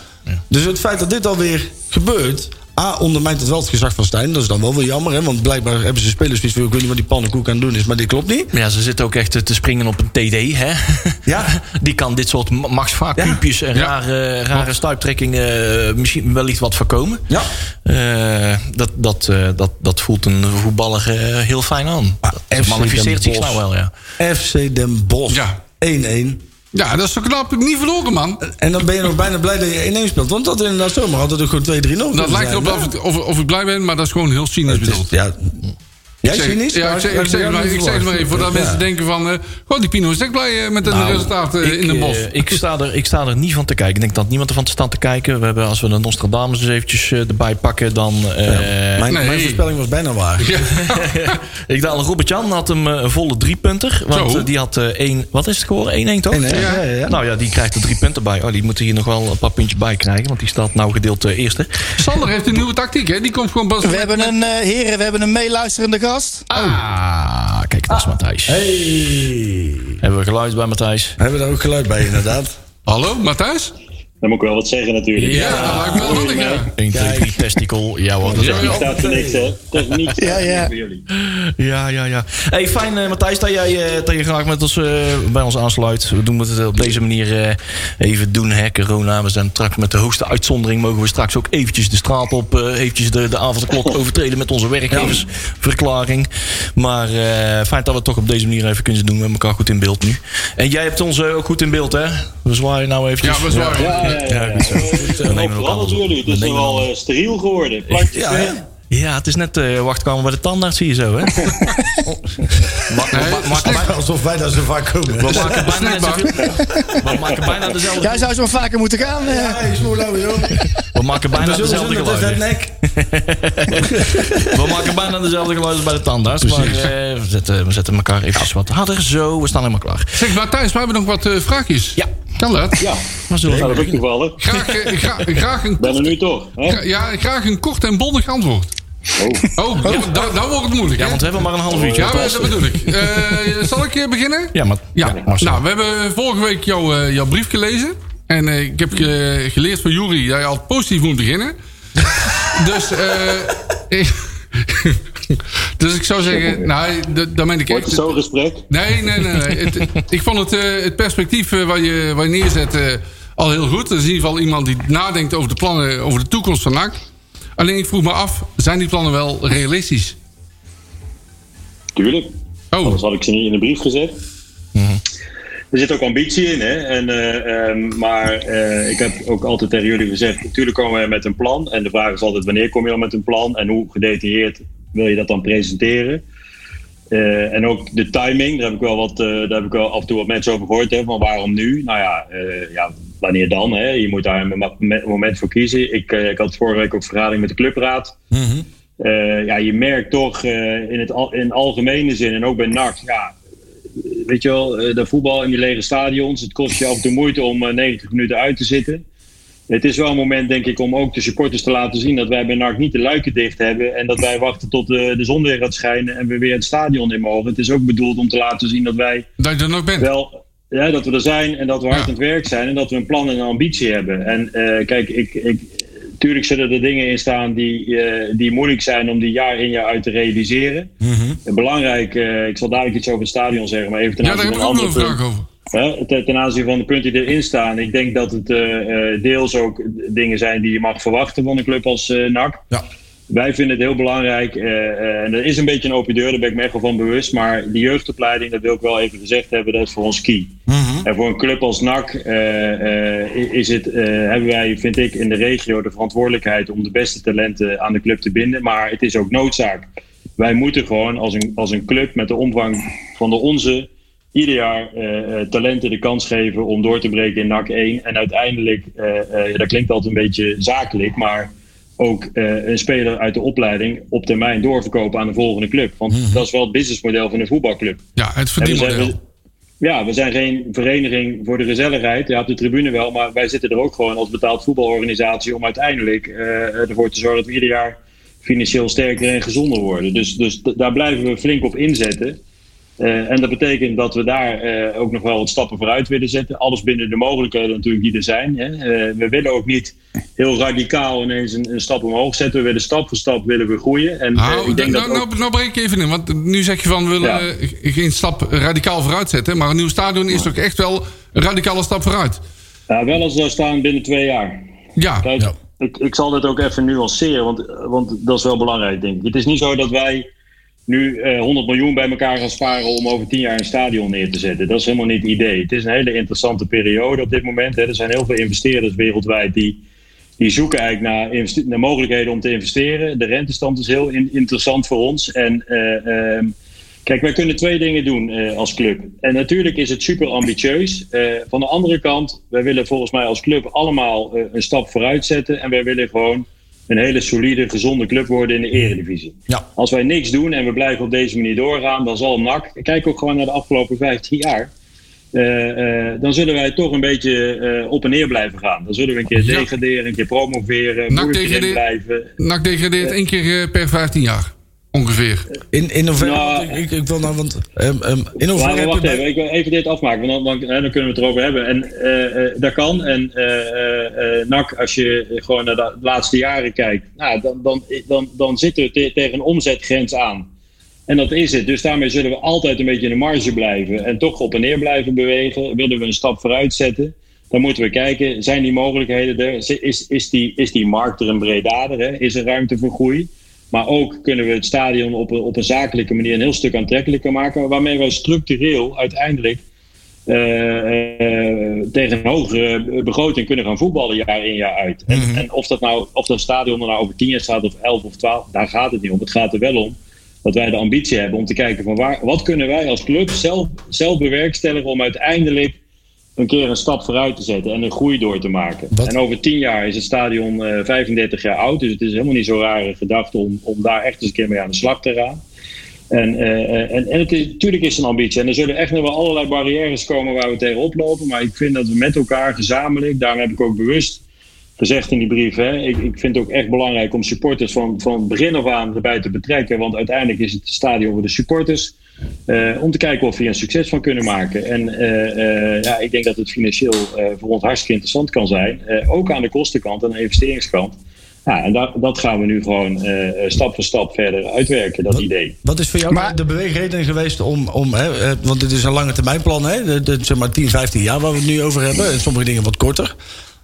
Dus het feit dat dit alweer gebeurt. A, ondermijnt het wel het gezag van Stijn. Dat is dan wel wel jammer, hè? Want blijkbaar hebben ze spelers die ik weet niet wat die pannenkoek aan het doen is, maar dit klopt niet. Ja, ze zitten ook echt te springen op een TD, hè? Ja. Die kan dit soort ma- machtsvacuumpjes en Ja. rare, rare stuiptrekkingen eh, misschien wellicht wat voorkomen. Ja. Eh, dat, dat, eh, dat, dat voelt een voetballer heel fijn aan. dat FC manifesteert Den zich Bosch. nou wel, ja. FC Den Bosch. Ja. 1-1. Ja, dat is zo knap. Niet verloren, man. En dan ben je nog bijna blij dat je 1-1 speelt. Want dat inderdaad zomaar het ook gewoon 2-3 nog. Dat kunnen lijkt erop of ik, of, of ik blij ben, maar dat is gewoon heel cynisch bedoeld. ja. Ja, Jij zeg- cynisch? Ja, ik zeg, ik zeg, maar, ik zeg het maar even. Voordat Ja. mensen denken van... eh oh, die Pino is echt blij eh, met het Nou, resultaat eh, in de ik, bos. ik, sta er, ik sta er niet van te kijken. Ik denk dat niemand ervan staat te kijken. We hebben, als we de Nostradamus eens eventjes eh, erbij pakken, dan... eh, Mijn, nee. mijn voorspelling was bijna waar. ik dacht, Robert-Jan had hem een volle drie punter. Want die had eh, één... Wat is het geworden? 1-1 toch? Nee, nee, ja, ja, ja. Nou ja, die krijgt er drie punten bij. Oh, die moeten hier nog wel een paar puntjes bij krijgen. Want die staat nou gedeeld eh, eerste. Sander heeft een nieuwe tactiek, hè? Die komt gewoon pas... We hebben een, heren, we hebben een meeluisterende gast. Ah, kijk, dat is Matthijs. Hey. Hebben we geluid bij Matthijs? Hebben we daar ook geluid bij, inderdaad? Hallo, Matthijs? Dan moet ik wel wat zeggen natuurlijk. Ja, dat lijkt me wel handig, ja. 1, 2, 3, testicle. Ja hoor, dat is Ja, ook- ja. Ik sta voor niks, hè. Techniek staat Ja, ja. voor jullie. Ja, ja, ja. Hey, fijn eh, Matthijs dat jij, eh, dat je graag met ons, eh, bij ons aansluit. We doen het op deze manier eh, even doen, hè, corona. We zijn straks met de hoogste uitzondering. Mogen we straks ook eventjes de straat op, eh, eventjes de, de avondklok overtreden met onze werkgeversverklaring. Maar eh, fijn dat we het toch op deze manier even kunnen doen. We hebben elkaar goed in beeld nu. En jij hebt ons ook goed in beeld, hè? We zwaaien nou eventjes. Ja, we zwaaien. Ja, ja, ja. Ja, goed zo. Is nemen op. jullie. Het We is wel alles. eh, steriel geworden. Plantjes Ja? Ja, het is net uh, wachtkamer bij de tandarts, zie je zo, hè? Alsof wij daar zo vaak komen. we maken bijna we maken bijna dezelfde Jij zou zo vaker moeten gaan. eh. Hey, smoel joh. We maken bijna We dezelfde geluiden. nek. We maken bijna dezelfde geluiden als bij de tandarts. Maar eh, we, zetten, we zetten elkaar eventjes wat harder. Zo, we staan helemaal klaar. Zeg, Matthijs, we hebben nog wat eh, vraagjes. Ja. Kan dat? Ja, Maar zullen we dat even toevallig. Graag, eh, gra- graag, een ben er kort, nu toch. Hè? gra- ja, graag een kort en bondig antwoord. Oh. Oh, ja, dan, dan wordt het moeilijk, Ja, hè? want we hebben maar een half uurtje. Ja, maar dat bedoel ik. Eh, zal ik beginnen? Ja, maar... Ja, nou, we hebben vorige week jou, eh, jouw brief gelezen. En eh, ik heb ge- geleerd van Jury dat je altijd positief moet beginnen. dus, eh, ik- dus ik zou zeggen, nou, dat, dat meen ik echt. zo'n gesprek? Nee, nee, nee. nee. Het- ik vond het, eh, het perspectief eh, waar, je, waar je neerzet eh, al heel goed. Dat is in ieder geval iemand die nadenkt over de plannen, over de toekomst van NAC. Alleen ik vroeg me af, zijn die plannen wel realistisch? Tuurlijk. Oh, Anders had ik ze niet in de brief gezet. Er zit ook ambitie in, hè. En, eh, ehm, maar eh, ik heb ook altijd tegen jullie gezegd... natuurlijk komen we met een plan. En de vraag is altijd wanneer kom je dan met een plan... en hoe gedetailleerd wil je dat dan presenteren. Eh, en ook de timing, daar heb ik wel, wat, daar heb ik wel af en toe wat mensen over gehoord. Hè, van waarom nu? Nou ja, ja wanneer dan? Hè? Je moet daar een mo- mo- moment voor kiezen. Ik, ik had vorige week ook vergadering met de clubraad. Eh, ja, je merkt toch in, het al, in algemene zin en ook bij NAC... Ja, weet je wel, eh, de voetbal in die lege stadions. Het kost je af en toe moeite om eh, 90 minuten uit te zitten. Het is wel een moment, denk ik, om ook de supporters te laten zien dat wij bij NAC niet de luiken dicht hebben. En dat wij wachten tot de, de zon weer gaat schijnen en we weer het stadion in mogen. Het is ook bedoeld om te laten zien dat wij dat je er nog bent. wel, ja, dat we er zijn en dat we hard Ja. aan het werk zijn en dat we een plan en een ambitie hebben. En eh, kijk, ik, ik, tuurlijk zullen er dingen in staan die, eh, die moeilijk zijn om die jaar in jaar uit te realiseren. En Belangrijk, eh, ik zal dadelijk iets over het stadion zeggen, maar even ten Ja, daar aanzien heb ik van ook een nog ander een punt. vraag over. Hè, ten, aanzien van de punten die erin staan. Ik denk dat het eh, deels ook dingen zijn die je mag verwachten van een club als NAC. Ja. Wij vinden het heel belangrijk. eh, eh, en er is een beetje een open deur, daar ben ik me echt wel van bewust. Maar die jeugdopleiding, dat wil ik wel even gezegd hebben, dat is voor ons key. En voor een club als NAC eh, is het, hebben wij, vind ik, in de regio de verantwoordelijkheid om de beste talenten aan de club te binden. Maar het is ook noodzaak. Wij moeten gewoon als een, als een club met de omvang van de onze ieder jaar talenten de kans geven om door te breken in NAC 1. En uiteindelijk, dat klinkt altijd een beetje zakelijk, maar ook eh, een speler uit de opleiding op termijn doorverkopen aan de volgende club. Want dat is wel het businessmodel van een voetbalclub. Ja, het verdienmodel. ja, we zijn geen vereniging voor de gezelligheid. Ja, op de tribune wel, maar wij zitten er ook gewoon als betaald voetbalorganisatie om uiteindelijk eh, ervoor te zorgen dat we ieder jaar financieel sterker en gezonder worden. Dus, dus daar blijven we flink op inzetten. Eh, en dat betekent dat we daar eh, ook nog wel wat stappen vooruit willen zetten. Alles binnen de mogelijkheden natuurlijk die er zijn. Hè. Eh, we willen ook niet heel radicaal ineens een, een stap omhoog zetten. We willen stap voor stap willen we groeien. En, Nou, ik denk nou, dat ook- nou, nou breek ik even in. Want nu zeg je van we willen Ja. geen stap radicaal vooruit zetten. Maar een nieuw stadion is toch echt wel een radicale stap vooruit. ja, wel als we staan binnen twee jaar. Ja, Kijk, Ja. ik, ik zal dit ook even nuanceren, want, want dat is wel belangrijk, denk ik. Het is niet zo dat wij nu eh 100 miljoen bij elkaar gaan sparen om over 10 jaar een stadion neer te zetten. Dat is helemaal niet het idee. Het is een hele interessante periode op dit moment. Hè. Er zijn heel veel investeerders wereldwijd die die zoeken eigenlijk naar, naar mogelijkheden om te investeren. De rentestand is heel in- interessant voor ons. En eh, ehm, kijk, wij kunnen twee dingen doen eh, als club. En natuurlijk is het super ambitieus. Eh, van de andere kant, wij willen volgens mij als club allemaal eh, een stap vooruit zetten. En wij willen gewoon een hele solide, gezonde club worden in de eredivisie. Ja. Als wij niks doen en we blijven op deze manier doorgaan, dan zal NAC, kijk ook gewoon naar de afgelopen 15 jaar. eh, eh, dan zullen wij toch een beetje eh, op en neer blijven gaan. Dan zullen we een keer degraderen, een keer promoveren, NAC degradeert- blijven. NAC degradeert één keer per 15 jaar. Ongeveer. In, in hoeverre, Nou, ik, ik wil nou, want ehm, ehm, in hoeverre Maar heb wacht je even, ik wil even dit afmaken, want dan, dan, hè, dan kunnen we het erover hebben. En eh, eh, dat kan. En eh, eh, eh, NAC, als je gewoon naar de laatste jaren kijkt, nou, dan, dan, dan, dan zitten we te- tegen een omzetgrens aan. En dat is het. Dus daarmee zullen we altijd een beetje in de marge blijven. En toch op en neer blijven bewegen. Willen we een stap vooruit zetten. Dan moeten we kijken, zijn die mogelijkheden er? Is, is, die, is die markt er een breedader? Hè? Is er ruimte voor groei? Maar ook kunnen we het stadion op een, op een zakelijke manier een heel stuk aantrekkelijker maken. Waarmee wij structureel uiteindelijk eh, eh, tegen een hogere begroting kunnen gaan voetballen jaar in jaar uit. En, en of dat nou of dat stadion er nou over 10 jaar staat of 11 of 12, daar gaat het niet om. Het gaat er wel om dat wij de ambitie hebben om te kijken van waar, wat kunnen wij als club zelf, zelf bewerkstelligen om uiteindelijk een keer een stap vooruit te zetten en een groei door te maken. Wat- En over 10 jaar is het stadion eh 35 jaar oud, dus het is helemaal niet zo rare gedachte om, om daar echt eens een keer mee aan de slag te gaan. En, eh, en, en het is, natuurlijk is het een ambitie. En er zullen echt nog wel allerlei barrières komen waar we tegenop lopen. Maar ik vind dat we met elkaar gezamenlijk, daarom heb ik ook bewust gezegd in die brief. Hè, ik, ik vind het ook echt belangrijk om supporters van, van begin af aan erbij te betrekken. Want uiteindelijk is het stadion voor de supporters. Eh, om te kijken of we hier een succes van kunnen maken. En eh, eh, ja, ik denk dat het financieel eh, voor ons hartstikke interessant kan zijn. Eh, ook aan de kostenkant en de investeringskant. Ja, en dat, dat gaan we nu gewoon eh, stap voor stap verder uitwerken, dat idee. Wat is voor jou Maar- de beweegreden geweest om, om hè, want dit is een lange termijn plan, hè, de, de, zeg maar 10, 15 jaar waar we het nu over hebben. En sommige dingen wat korter.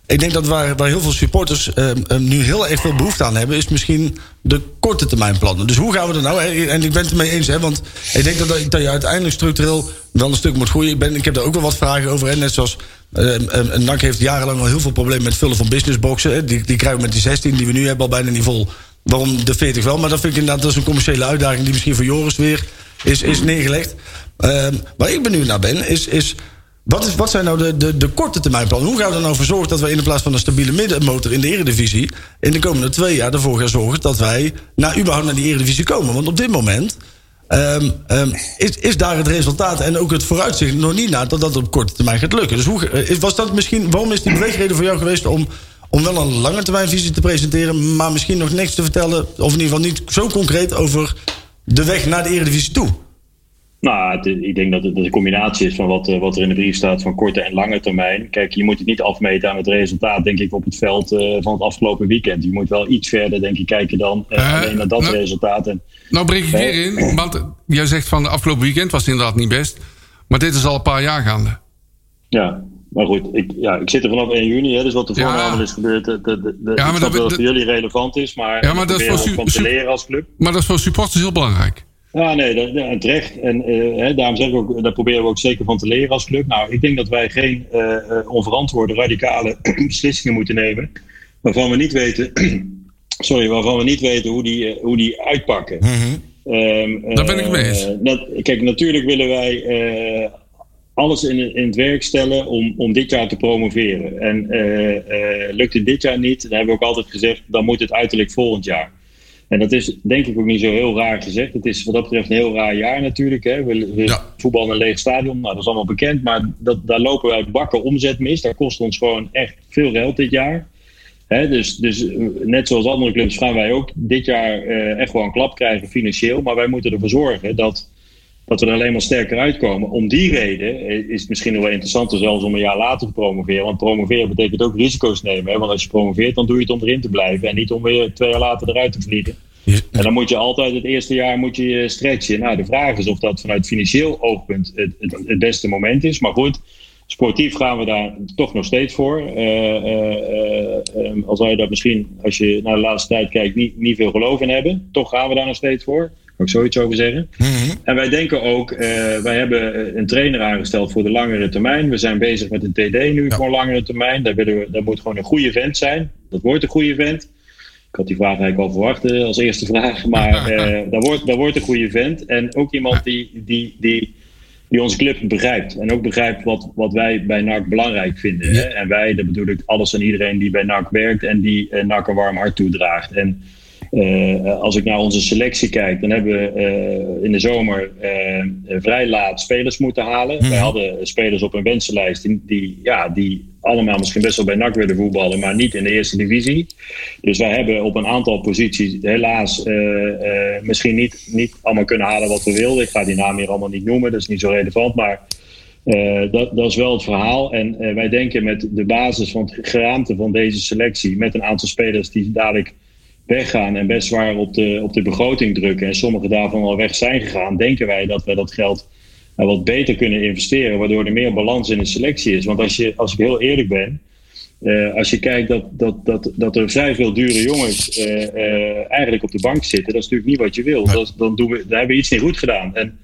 Ik denk dat waar, waar heel veel supporters eh, eh, nu heel erg veel behoefte aan hebben, is misschien de korte termijn plannen. Dus hoe gaan we er nou? En ik ben het ermee eens, hè, want ik denk dat, je uiteindelijk structureel wel een stuk moet groeien. Ik, ben, ik heb daar ook wel wat vragen over. Hè, net zoals eh, eh, NAC heeft jarenlang al heel veel problemen met vullen van businessboxen. Hè. Die, die krijgen we met die 16 die we nu hebben al bijna niet vol. Waarom de 40 wel? Maar dat vind ik inderdaad dat is een commerciële uitdaging die misschien voor Joris weer is, is neergelegd. Ehm, waar ik benieuwd naar ben, is, is wat, is, wat zijn nou de, de, de korte termijn plannen? Hoe gaan we er nou voor zorgen dat wij in plaats van een stabiele middenmotor in de eredivisie... in de komende twee jaar ervoor gaan zorgen dat wij naar, überhaupt naar die eredivisie komen? Want op dit moment ehm, ehm, is, is daar het resultaat en ook het vooruitzicht nog niet naar... dat dat op korte termijn gaat lukken. Dus hoe, eh, was dat misschien, waarom is die beweegreden voor jou geweest... om, om wel een lange termijnvisie te presenteren... maar misschien nog niks te vertellen... of in ieder geval niet zo concreet over de weg naar de eredivisie toe? Nou, het- ik denk dat het een combinatie is van wat, eh, wat er in de brief staat van korte en lange termijn. Kijk, je moet het niet afmeten aan het resultaat, denk ik, op het veld eh, van het afgelopen weekend. Je moet wel iets verder, denk ik, kijken dan eh, alleen naar dat nou- resultaat. En, Nou breek ik weer in, want jij zegt van de afgelopen weekend was het inderdaad niet best. Maar dit is al een paar jaar gaande. ja, maar goed, ik, ja, ik zit er vanaf 1 juni, hè, dus wat er Ja. voor allemaal is gebeurd. De, de, de, maar ik snap dat- dat dat- voor jullie relevant is, maar, Ja, maar dat is voor te leren als club. Maar dat is voor supporters heel belangrijk. Ja, nee, dat, ja, en terecht. En eh, hè, daarom zeg ik ook, daar proberen we ook zeker van te leren als club. Nou, ik denk dat wij geen eh, onverantwoorde, radicale beslissingen moeten nemen. Waarvan we niet weten, sorry, waarvan we niet weten hoe die, eh, hoe die uitpakken. Ehm, Daar ben ik mee eens. dat, kijk, natuurlijk willen wij alles in, in het werk stellen om, om dit jaar te promoveren. En lukt het dit jaar niet, dan hebben we ook altijd gezegd, dan moet het uiterlijk volgend jaar. En dat is denk ik ook niet zo heel raar gezegd. Het is wat dat betreft een heel raar jaar natuurlijk. Hè. We, we Ja. voetballen in een leeg stadion, nou, dat is allemaal bekend. Maar dat, daar lopen wij bakken omzet mis. Dat kost ons gewoon echt veel geld dit jaar. Hè, dus, dus eh, net zoals andere clubs gaan wij ook dit jaar eh, echt wel een klap krijgen financieel. Maar wij moeten ervoor zorgen dat, dat we er alleen maar sterker uitkomen. Om die reden eh, is het misschien nog wel interessanter zelfs om een jaar later te promoveren. Want promoveren betekent ook risico's nemen. Hè? Want als je promoveert, dan doe je het om erin te blijven. En niet om weer twee jaar later eruit te vliegen. En dan moet je altijd het eerste jaar moet je je stretchen. Nou, de vraag is of dat vanuit financieel oogpunt het, het, het beste moment is. Maar goed, sportief gaan we daar toch nog steeds voor. Eh, eh, eh, eh, al zou je dat misschien, als je naar de laatste tijd kijkt, niet, niet veel geloof in hebben. Toch gaan we daar nog steeds voor. Kan ik zoiets over zeggen. En wij denken ook, eh, wij hebben eh, een trainer aangesteld voor de langere termijn. We zijn bezig met een TD nu voor langere termijn. Daar, willen we, daar moet gewoon een goede vent zijn. Dat wordt een goede vent. Ik had die vraag eigenlijk al verwacht eh, als eerste vraag. Maar eh daar, wordt, daar wordt een goede vent. En ook iemand die, die, die, die onze club begrijpt. En ook begrijpt wat, wat wij bij NAC belangrijk vinden. Hè? En wij, dat bedoel ik alles en iedereen die bij NAC werkt en die NAC een warm hart toedraagt. En eh, als ik naar onze selectie kijk, dan hebben we eh, in de zomer eh, vrij laat spelers moeten halen. Wij hadden spelers op een wensenlijst die, die, ja, die allemaal misschien best wel bij NAC willen voetballen, maar niet in de eerste divisie. Dus wij hebben op een aantal posities helaas misschien niet, niet allemaal kunnen halen wat we wilden. Ik ga die naam hier allemaal niet noemen, dat is niet zo relevant. Maar dat, dat is wel het verhaal. En wij denken met de basis van het geraamte van deze selectie, met een aantal spelers die dadelijk weggaan en best zwaar op de, op de begroting drukken. En sommige daarvan al weg zijn gegaan, denken wij dat we dat geld nou, wat beter kunnen investeren, waardoor er meer balans in de selectie is. Want als, je, als ik heel eerlijk ben, eh, als je kijkt dat, dat, dat, dat er vrij veel dure jongens eh, eh, eigenlijk op de bank zitten, dat is natuurlijk niet wat je wil. Dat, dan doen we, daar hebben we iets niet goed gedaan. En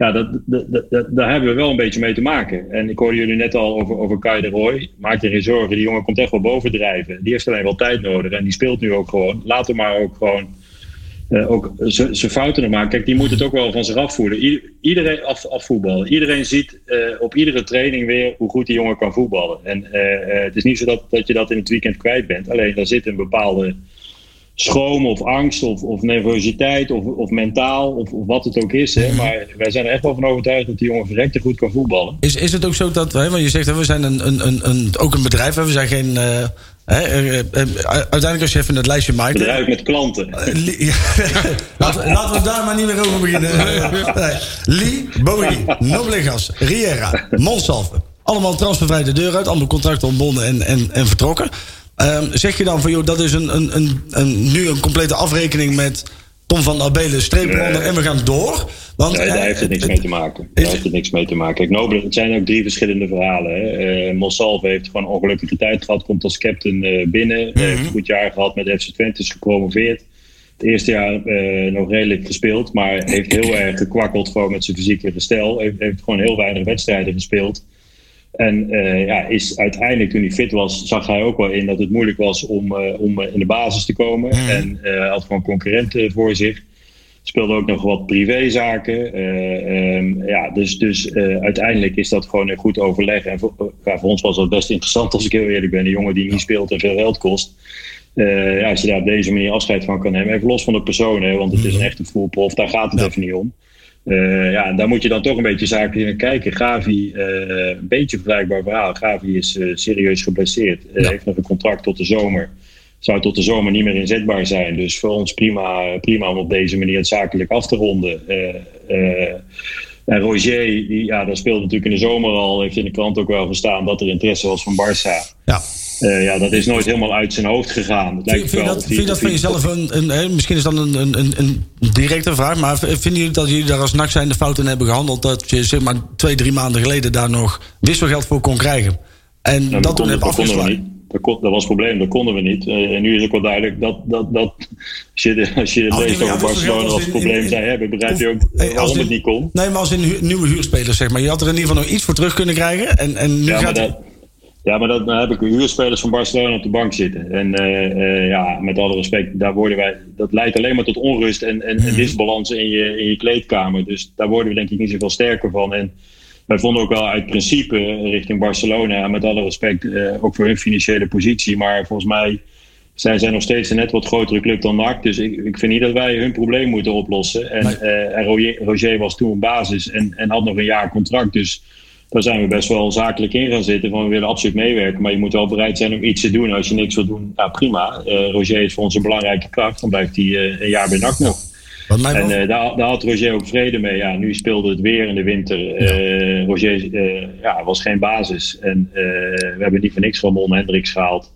ja, dat, dat, dat, daar hebben we wel een beetje mee te maken. En ik hoorde jullie net al over, over Kai de Roy. Maak je geen zorgen, die jongen komt echt wel bovendrijven. Die heeft alleen wel tijd nodig en die speelt nu ook gewoon. Laat hem maar ook gewoon eh, ook zijn fouten maken. Kijk, die moet het ook wel van zich afvoelen. Iedereen af, afvoetballen. Iedereen ziet eh, op iedere training weer hoe goed die jongen kan voetballen. En eh, het is niet zo dat, dat je dat in het weekend kwijt bent. Alleen daar zit een bepaalde schroom of angst of, of nervositeit of, of mentaal of, of wat het ook is. Hè. Maar wij zijn er echt wel van overtuigd dat die jongen verrekte goed kan voetballen. Is, is het ook zo dat, hè, want je zegt we zijn een, een, een, een, ook een bedrijf, hè, we zijn geen. eh, hè, eh, eh, uiteindelijk, als je even het lijstje maakt. Bedrijf met klanten. Laten, we- laten we daar maar niet meer over beginnen. Nee. Lee, Bowie, Noblegas, Riera, Monsalve. Allemaal transfervrij de deur uit, allemaal contracten ontbonden en, en, en vertrokken. Ehm, zeg je dan van, joh, dat is een, een, een, een, nu een complete afrekening met Tom van Abelen, streep eronder en we gaan door? Want, Nee, daar eh, heeft het niks mee te maken. Daar heeft het niks mee te maken. Kijk, Nobel, het zijn ook drie verschillende verhalen. Hè. Eh, Monsalve heeft gewoon ongelukkige tijd gehad. Komt als captain eh, binnen. Heeft een goed jaar gehad met FC Twente. Is gepromoveerd. Het eerste jaar nog redelijk gespeeld. Maar heeft heel erg gekwakkeld gewoon met zijn fysieke gestel. Heeft, heeft gewoon heel weinig wedstrijden gespeeld. En eh, ja, is uiteindelijk toen hij fit was, zag hij ook wel in dat het moeilijk was om, eh, om eh, in de basis te komen. En eh, hij had gewoon concurrenten voor zich. Speelde ook nog wat privézaken. Eh, ehm, ja, dus dus uiteindelijk is dat gewoon een goed overleg. En voor, ja, voor ons was dat best interessant, als ik heel eerlijk ben. Een jongen die niet speelt en veel geld kost. Ja, als je daar op deze manier afscheid van kan nemen. Even los van de persoon, hè, want het is een echte voetbalprof. Daar gaat het even niet om. Eh, ja, daar moet je dan toch een beetje zakelijk naar kijken. Gavi, eh, een beetje vergelijkbaar verhaal. Gavi is eh, serieus geblesseerd. Eh, Heeft nog een contract tot de zomer. Zou tot de zomer niet meer inzetbaar zijn. Dus voor ons prima, prima om op deze manier het zakelijk af te ronden. En Roger, die, ja, dat speelde natuurlijk in de zomer al. Heeft in de krant ook wel verstaan dat er interesse was van Barça. Ja. Eh, ja, dat is nooit helemaal uit zijn hoofd gegaan. Het lijkt Vind, wel dat, vind je dat van jezelf een, een, misschien is dat een, een, een, een directe vraag, maar vinden jullie dat jullie daar als NAC zijn de fout in hebben gehandeld dat je zeg maar twee, drie maanden geleden daar nog wisselgeld voor kon krijgen? En Nou, dat toen heb dat konden we afgeslagen? niet. Dat, kon- dat was het probleem, dat konden we niet. Eh, en nu is ook wel duidelijk dat, dat, dat als je, de- als je het leest over dat Barcelona als probleem zij hebben, begrijp je ook Hey, als waarom het niet kon. Nee, maar als hu- nieuwe huurspelers, zeg maar. Je had er in ieder geval nog iets voor terug kunnen krijgen. En, en nu Ja, gaat dat, ja, maar dat, dan heb ik huurspelers van Barcelona op de bank zitten. En eh, eh, ja, met alle respect, daar worden wij, dat leidt alleen maar tot onrust en, en, en disbalans in je, in je kleedkamer. Dus daar worden we denk ik niet zoveel sterker van. En wij vonden ook wel uit principe richting Barcelona, met alle respect, eh, ook voor hun financiële positie. Maar volgens mij zijn zij nog steeds een net wat grotere club dan NAC. Dus ik, ik vind niet dat wij hun probleem moeten oplossen. En, en Roger, Roger was toen op basis en, en had nog een jaar contract. Dus daar zijn we best wel zakelijk in gaan zitten. Van we willen absoluut meewerken. Maar je moet wel bereid zijn om iets te doen. Als je niks wil doen, nou prima. Eh, Roger is voor ons een belangrijke kracht. Dan blijft hij eh, een jaar bij NAC nog. En eh, daar, daar had Roger ook vrede mee. Ja, nu speelde het weer in de winter. Roger ja, was geen basis. En we hebben niet voor niks Ramon Hendricks gehaald.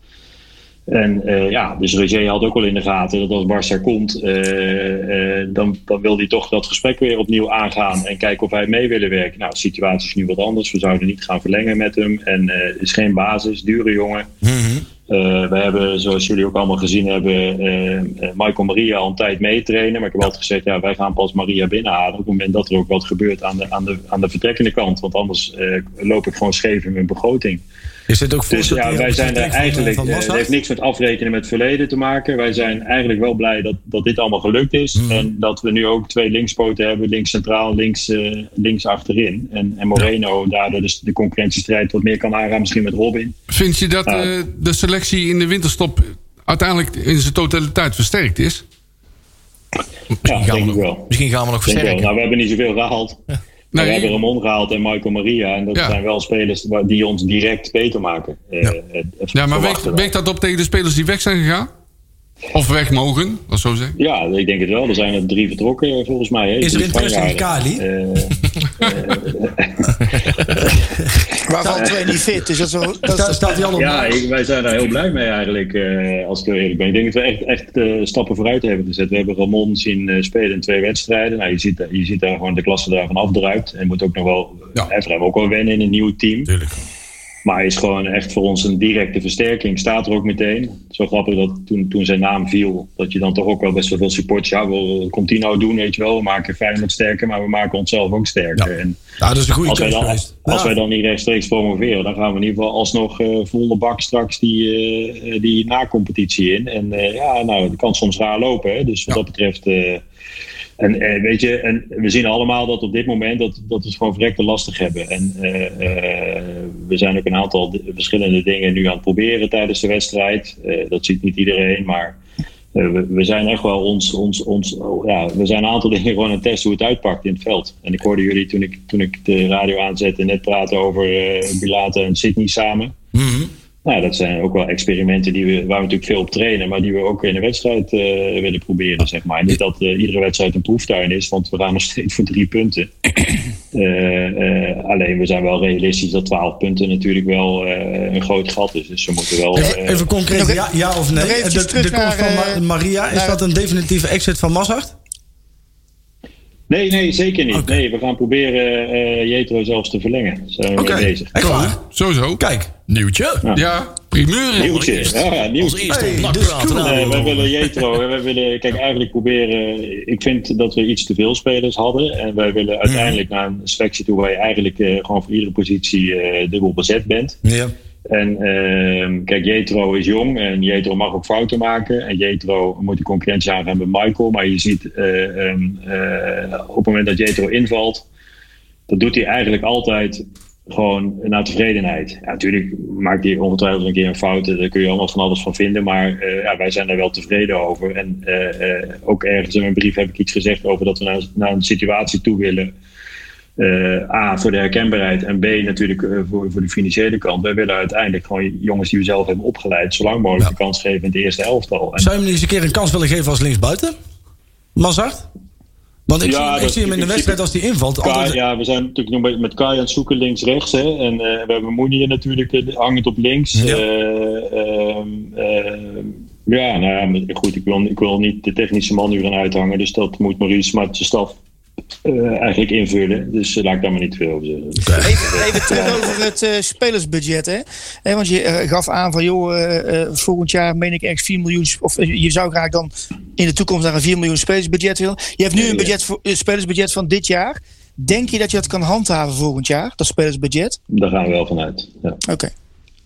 En eh, ja, dus Roger had ook wel in de gaten dat als Barça komt, eh, eh, dan, dan wil hij toch dat gesprek weer opnieuw aangaan en kijken of wij mee willen werken. Nou, de situatie is nu wat anders. We zouden niet gaan verlengen met hem. En eh, is geen basis, dure jongen. Mhm. We hebben, zoals jullie ook allemaal gezien hebben, Michael Maria al een tijd meetrainen. Maar ik heb altijd gezegd, ja, wij gaan pas Maria binnenhalen op het moment dat er ook wat gebeurt aan de, aan de, aan de vertrekkende kant. Want anders loop ik gewoon scheef in mijn begroting. Is dit ook Dus ja, wij zijn er eigenlijk. Van eh, Het heeft niks met afrekenen met het verleden te maken. Wij zijn eigenlijk wel blij dat, dat dit allemaal gelukt is. En dat we nu ook twee linkspoten hebben: links centraal, links, eh, links achterin. En, en Moreno daardoor dus de concurrentiestrijd wat meer kan aangaan, misschien met Robin. Vind je dat Ja. eh, de selectie in de winterstop uiteindelijk in zijn totaliteit versterkt is? Ja, gaan denk we ik nog, wel. misschien gaan we nog Denk wel. versterken. Nou, we hebben niet zoveel gehaald. Maar Nee. we hebben Ramon gehaald en Michael Maria. En dat Ja. zijn wel spelers die ons direct beter maken. Eh, het Ja, maar weegt dat op tegen de spelers die weg zijn gegaan? Of weg mogen, dat zo zeggen. Ja, ik denk het wel. Er zijn er drie vertrokken eh, volgens mij. hè. Is er interesse in. Kali? Eh, Waarvan twee niet fit. Dus dat dat is- Staat, al op Ja, ik- wij zijn daar heel blij mee eigenlijk, eh, als ik heel eerlijk ben. Ik denk dat we echt, echt eh, stappen vooruit hebben gezet. We hebben Ramon zien eh, spelen in twee wedstrijden. Nou, je, ziet, daar- je ziet daar gewoon de klasse daarvan afdruipt. En moet ook nog wel, Ja. hij heeft ook wel wennen in een nieuw team. Tuurlijk. Maar hij is gewoon echt voor ons een directe versterking. Staat er ook meteen. Zo grappig dat toen, toen zijn naam viel, dat je dan toch ook wel best wel veel support. Ja, wel, wat komt hij nou doen, weet je wel? We maken Feyenoord sterker, maar we maken onszelf ook sterker. Ja. En Ja, dat is een goede als wij, dan, geweest. als Ja. wij dan niet rechtstreeks promoveren, dan gaan we in ieder geval alsnog eh volle bak straks die, eh, die na-competitie in. En eh, ja, nou, het kan soms raar lopen. Hè? Dus wat dat betreft. En eh, weet je, en we zien allemaal dat op dit moment dat, dat we het gewoon verrekte lastig hebben. En eh, eh, we zijn ook een aantal verschillende dingen nu aan het proberen tijdens de wedstrijd. Dat ziet niet iedereen, maar we, we zijn echt wel ons, ons, ons oh, ja, we zijn een aantal dingen gewoon aan het testen hoe het uitpakt in het veld. En ik hoorde jullie toen ik, toen ik de radio aanzette net praten over Bilate en Sydney samen. Mhm. Nou, dat zijn ook wel experimenten die we, waar we natuurlijk veel op trainen, maar die we ook in de wedstrijd eh, willen proberen, zeg maar. Niet dat eh, iedere wedstrijd een proeftuin is, want we gaan nog steeds voor drie punten. Eh, eh, alleen we zijn wel realistisch dat 12 punten natuurlijk wel eh, een groot gat is. Dus we moeten wel. Even, eh, even concreet, ja, ja of nee? De, de komst van Ma- Maria, is dat een definitieve exit van Mazart? Nee, nee, zeker niet. Oké. Nee, we gaan proberen eh Jetro zelfs te verlengen. Daar zijn we Oké, mee bezig. echt waar? Sowieso. Kijk, Nieuwtje. Ja, primeur. Nieuwtje. Ja, Als eerste Hey, op dus praten. cool. Nee, wij willen Jetro. Wij willen, kijk, eigenlijk proberen. Ik vind dat we iets te veel spelers hadden. En wij willen uiteindelijk naar een selectie toe waar je eigenlijk eh, gewoon voor iedere positie eh, dubbel bezet bent. ja. En ehm, kijk, Jetro is jong en Jetro mag ook fouten maken. En Jetro moet de concurrentie aangaan met Michael. Maar je ziet eh, ehm, eh, op het moment dat Jetro invalt, dat doet hij eigenlijk altijd gewoon naar tevredenheid. Ja, natuurlijk maakt hij ongetwijfeld een keer een fout. Daar kun je allemaal van alles van vinden. Maar eh, ja, wij zijn er wel tevreden over. En eh, eh, ook ergens in mijn brief heb ik iets gezegd over dat we naar, naar een situatie toe willen. eh, A, voor de herkenbaarheid. En B, natuurlijk eh, voor, voor de financiële kant. Wij willen uiteindelijk gewoon jongens die we zelf hebben opgeleid... zo lang mogelijk de kans geven in het eerste elftal. En Zou je hem eens een keer een kans willen geven als linksbuiten? Mazart? Want ik Ja, zie, ik dat zie hem in de wedstrijd als hij invalt. Ja, we zijn natuurlijk nog met, met Kai aan het zoeken links-rechts. hè. En eh, we hebben Moenier natuurlijk eh, hangend op links. Ja. Eh, ehm, ehm, ja, nou ja, maar goed, ik wil, ik wil niet de technische man nu gaan uithangen. Dus dat moet Maurice met zijn staf eh, eigenlijk invullen. Dus eh, laat ik daar maar niet veel over zeggen. Even, even terug over het eh, spelersbudget. Hè? Want je gaf aan van, joh, eh, eh, volgend jaar meen ik echt 4 miljoen. Of je zou graag dan in de toekomst naar een 4 miljoen spelersbudget willen. Je hebt nu een budget voor, spelersbudget van dit jaar. Denk je dat je dat kan handhaven volgend jaar, dat spelersbudget? Daar gaan we wel vanuit. Ja. Oké.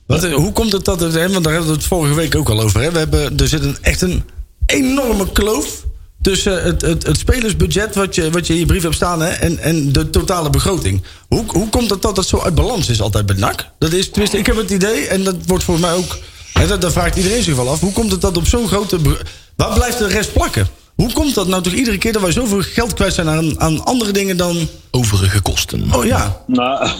Wat, hoe komt het dat het, hè, want daar hebben we het vorige week ook al over. Hè? We hebben, er zit een, echt een enorme kloof tussen het, het, het spelersbudget wat je, wat je in je brief hebt staan hè, en, en de totale begroting. Hoe, hoe komt het dat dat zo uit balans is altijd bij NAC? Dat is, tenminste, ik heb het idee, en dat wordt voor mij ook, hè, dat, vraagt iedereen zich wel af. Hoe komt het dat op zo'n grote... Waar blijft de rest plakken? Hoe komt dat nou toch iedere keer dat wij zoveel geld kwijt zijn aan, aan andere dingen dan... Overige kosten. Oh ja, Nou,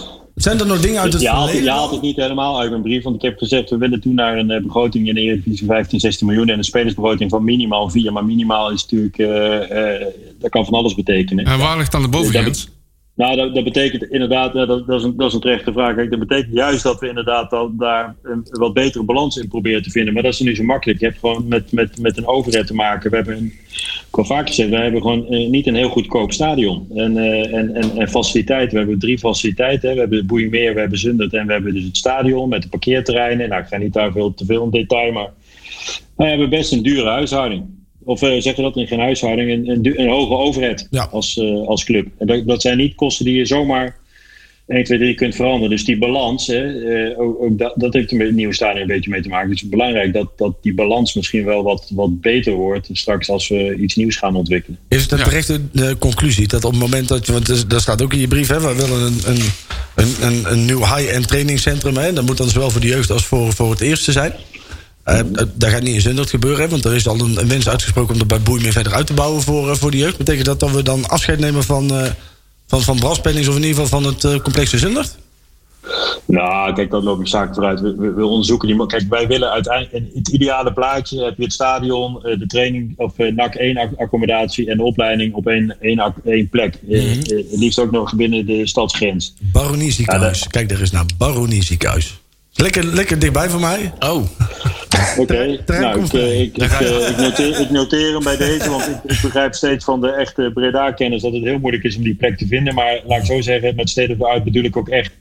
zijn er nog dingen uit het je, haalt, je verleden? haalt het niet helemaal uit mijn brief. Want ik heb gezegd, we willen toen naar een eh, begroting in de Eredivisie 15, 16 miljoen. En een spelersbegroting van minimaal 4. Maar minimaal is natuurlijk, eh, eh, dat kan van alles betekenen. En waar ligt dan de bovengrens? Nou, dat, dat betekent inderdaad, dat, dat, is een, dat is een terechte vraag. Dat betekent juist dat we inderdaad al daar een wat betere balans in proberen te vinden. Maar dat is niet zo makkelijk. Je hebt gewoon met, met, met een overheid te maken. We hebben, een, ik vaak gezegd, we hebben gewoon eh, niet een heel goedkoop stadion. En, eh, en, en, en faciliteiten. We hebben drie faciliteiten. We hebben Boeimeer, we hebben Zundert en we hebben dus het stadion met de parkeerterreinen. Nou, ik ga niet daar veel te veel in detail, maar we hebben best een dure huishouding. Of uh, zeg je dat in geen huishouding, een, een, een hoge overheid Ja. als, eh, als club. En dat, dat zijn niet kosten die je zomaar 1, 2, 3 kunt veranderen. Dus die balans, hè, eh, ook, ook dat, dat heeft er met het nieuwe stadion een beetje mee te maken. Dus het is belangrijk dat, dat die balans misschien wel wat, wat beter wordt straks als we iets nieuws gaan ontwikkelen. Is het een Ja. terechte eh, conclusie dat op het moment dat je, want daar staat ook in je brief, hè, we willen een, een, een, een, een nieuw high-end trainingscentrum, hè, dat moet dan zowel voor de jeugd als voor, voor het eerste zijn. Eh, dat gaat niet in Zundert gebeuren, hè, want er is al een, een wens uitgesproken om er bij Boei meer verder uit te bouwen voor, eh, voor de jeugd. Betekent dat dat we dan afscheid nemen van, van, van Braspennings of in ieder geval van het complex in Zundert? Nou, kijk, dat loop ik zaken vooruit. We, we, we onderzoeken die. Kijk, wij willen uiteindelijk. In het ideale plaatje heb je het stadion, de training of NAC 1 ac- accommodatie en de opleiding op één, één, één plek. Het liefst ook nog binnen de stadsgrens. Baronie ziekenhuis. Ja, Kijk, daar is naar Baronie ziekenhuis. Lekker, lekker dichtbij voor mij. Oh, Oké, nou, ik, eh, ik, ik, eh, ik, noteer, ik noteer hem bij deze, want ik, ik begrijp steeds van de echte Breda-kenners dat het heel moeilijk is om die plek te vinden. Maar laat ik zo zeggen, met State of the Art bedoel ik ook echt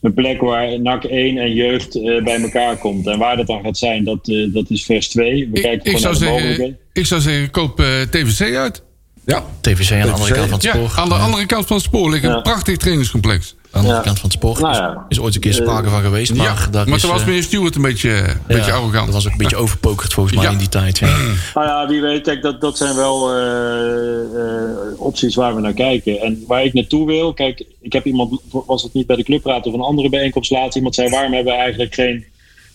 een plek waar NAC 1 en jeugd eh, bij elkaar komt. En waar dat dan gaat zijn, dat, eh, dat is vers 2. We Ik, kijken ik, zou zeggen, ik zou zeggen, koop eh, TVC uit. Ja. TVC aan de andere kant van het Ja, spoor. aan de andere kant van het spoor ligt een Ja. prachtig trainingscomplex. Aan de andere Ja. kant van het spoor. Nou is, ja. is ooit een keer sprake van geweest. Maar, ja, daar maar is, toen was eh, meneer Stewart een beetje, een ja, beetje arrogant. Dat was ook een beetje overpokerd volgens mij Ja. in die tijd. Ja. Nou ja, wie weet, kijk, dat, dat zijn wel eh, eh, opties waar we naar kijken. En waar ik naartoe wil, kijk, ik heb iemand, was het niet bij de clubraad of een andere bijeenkomst laatst, iemand zei, waarom hebben we eigenlijk geen,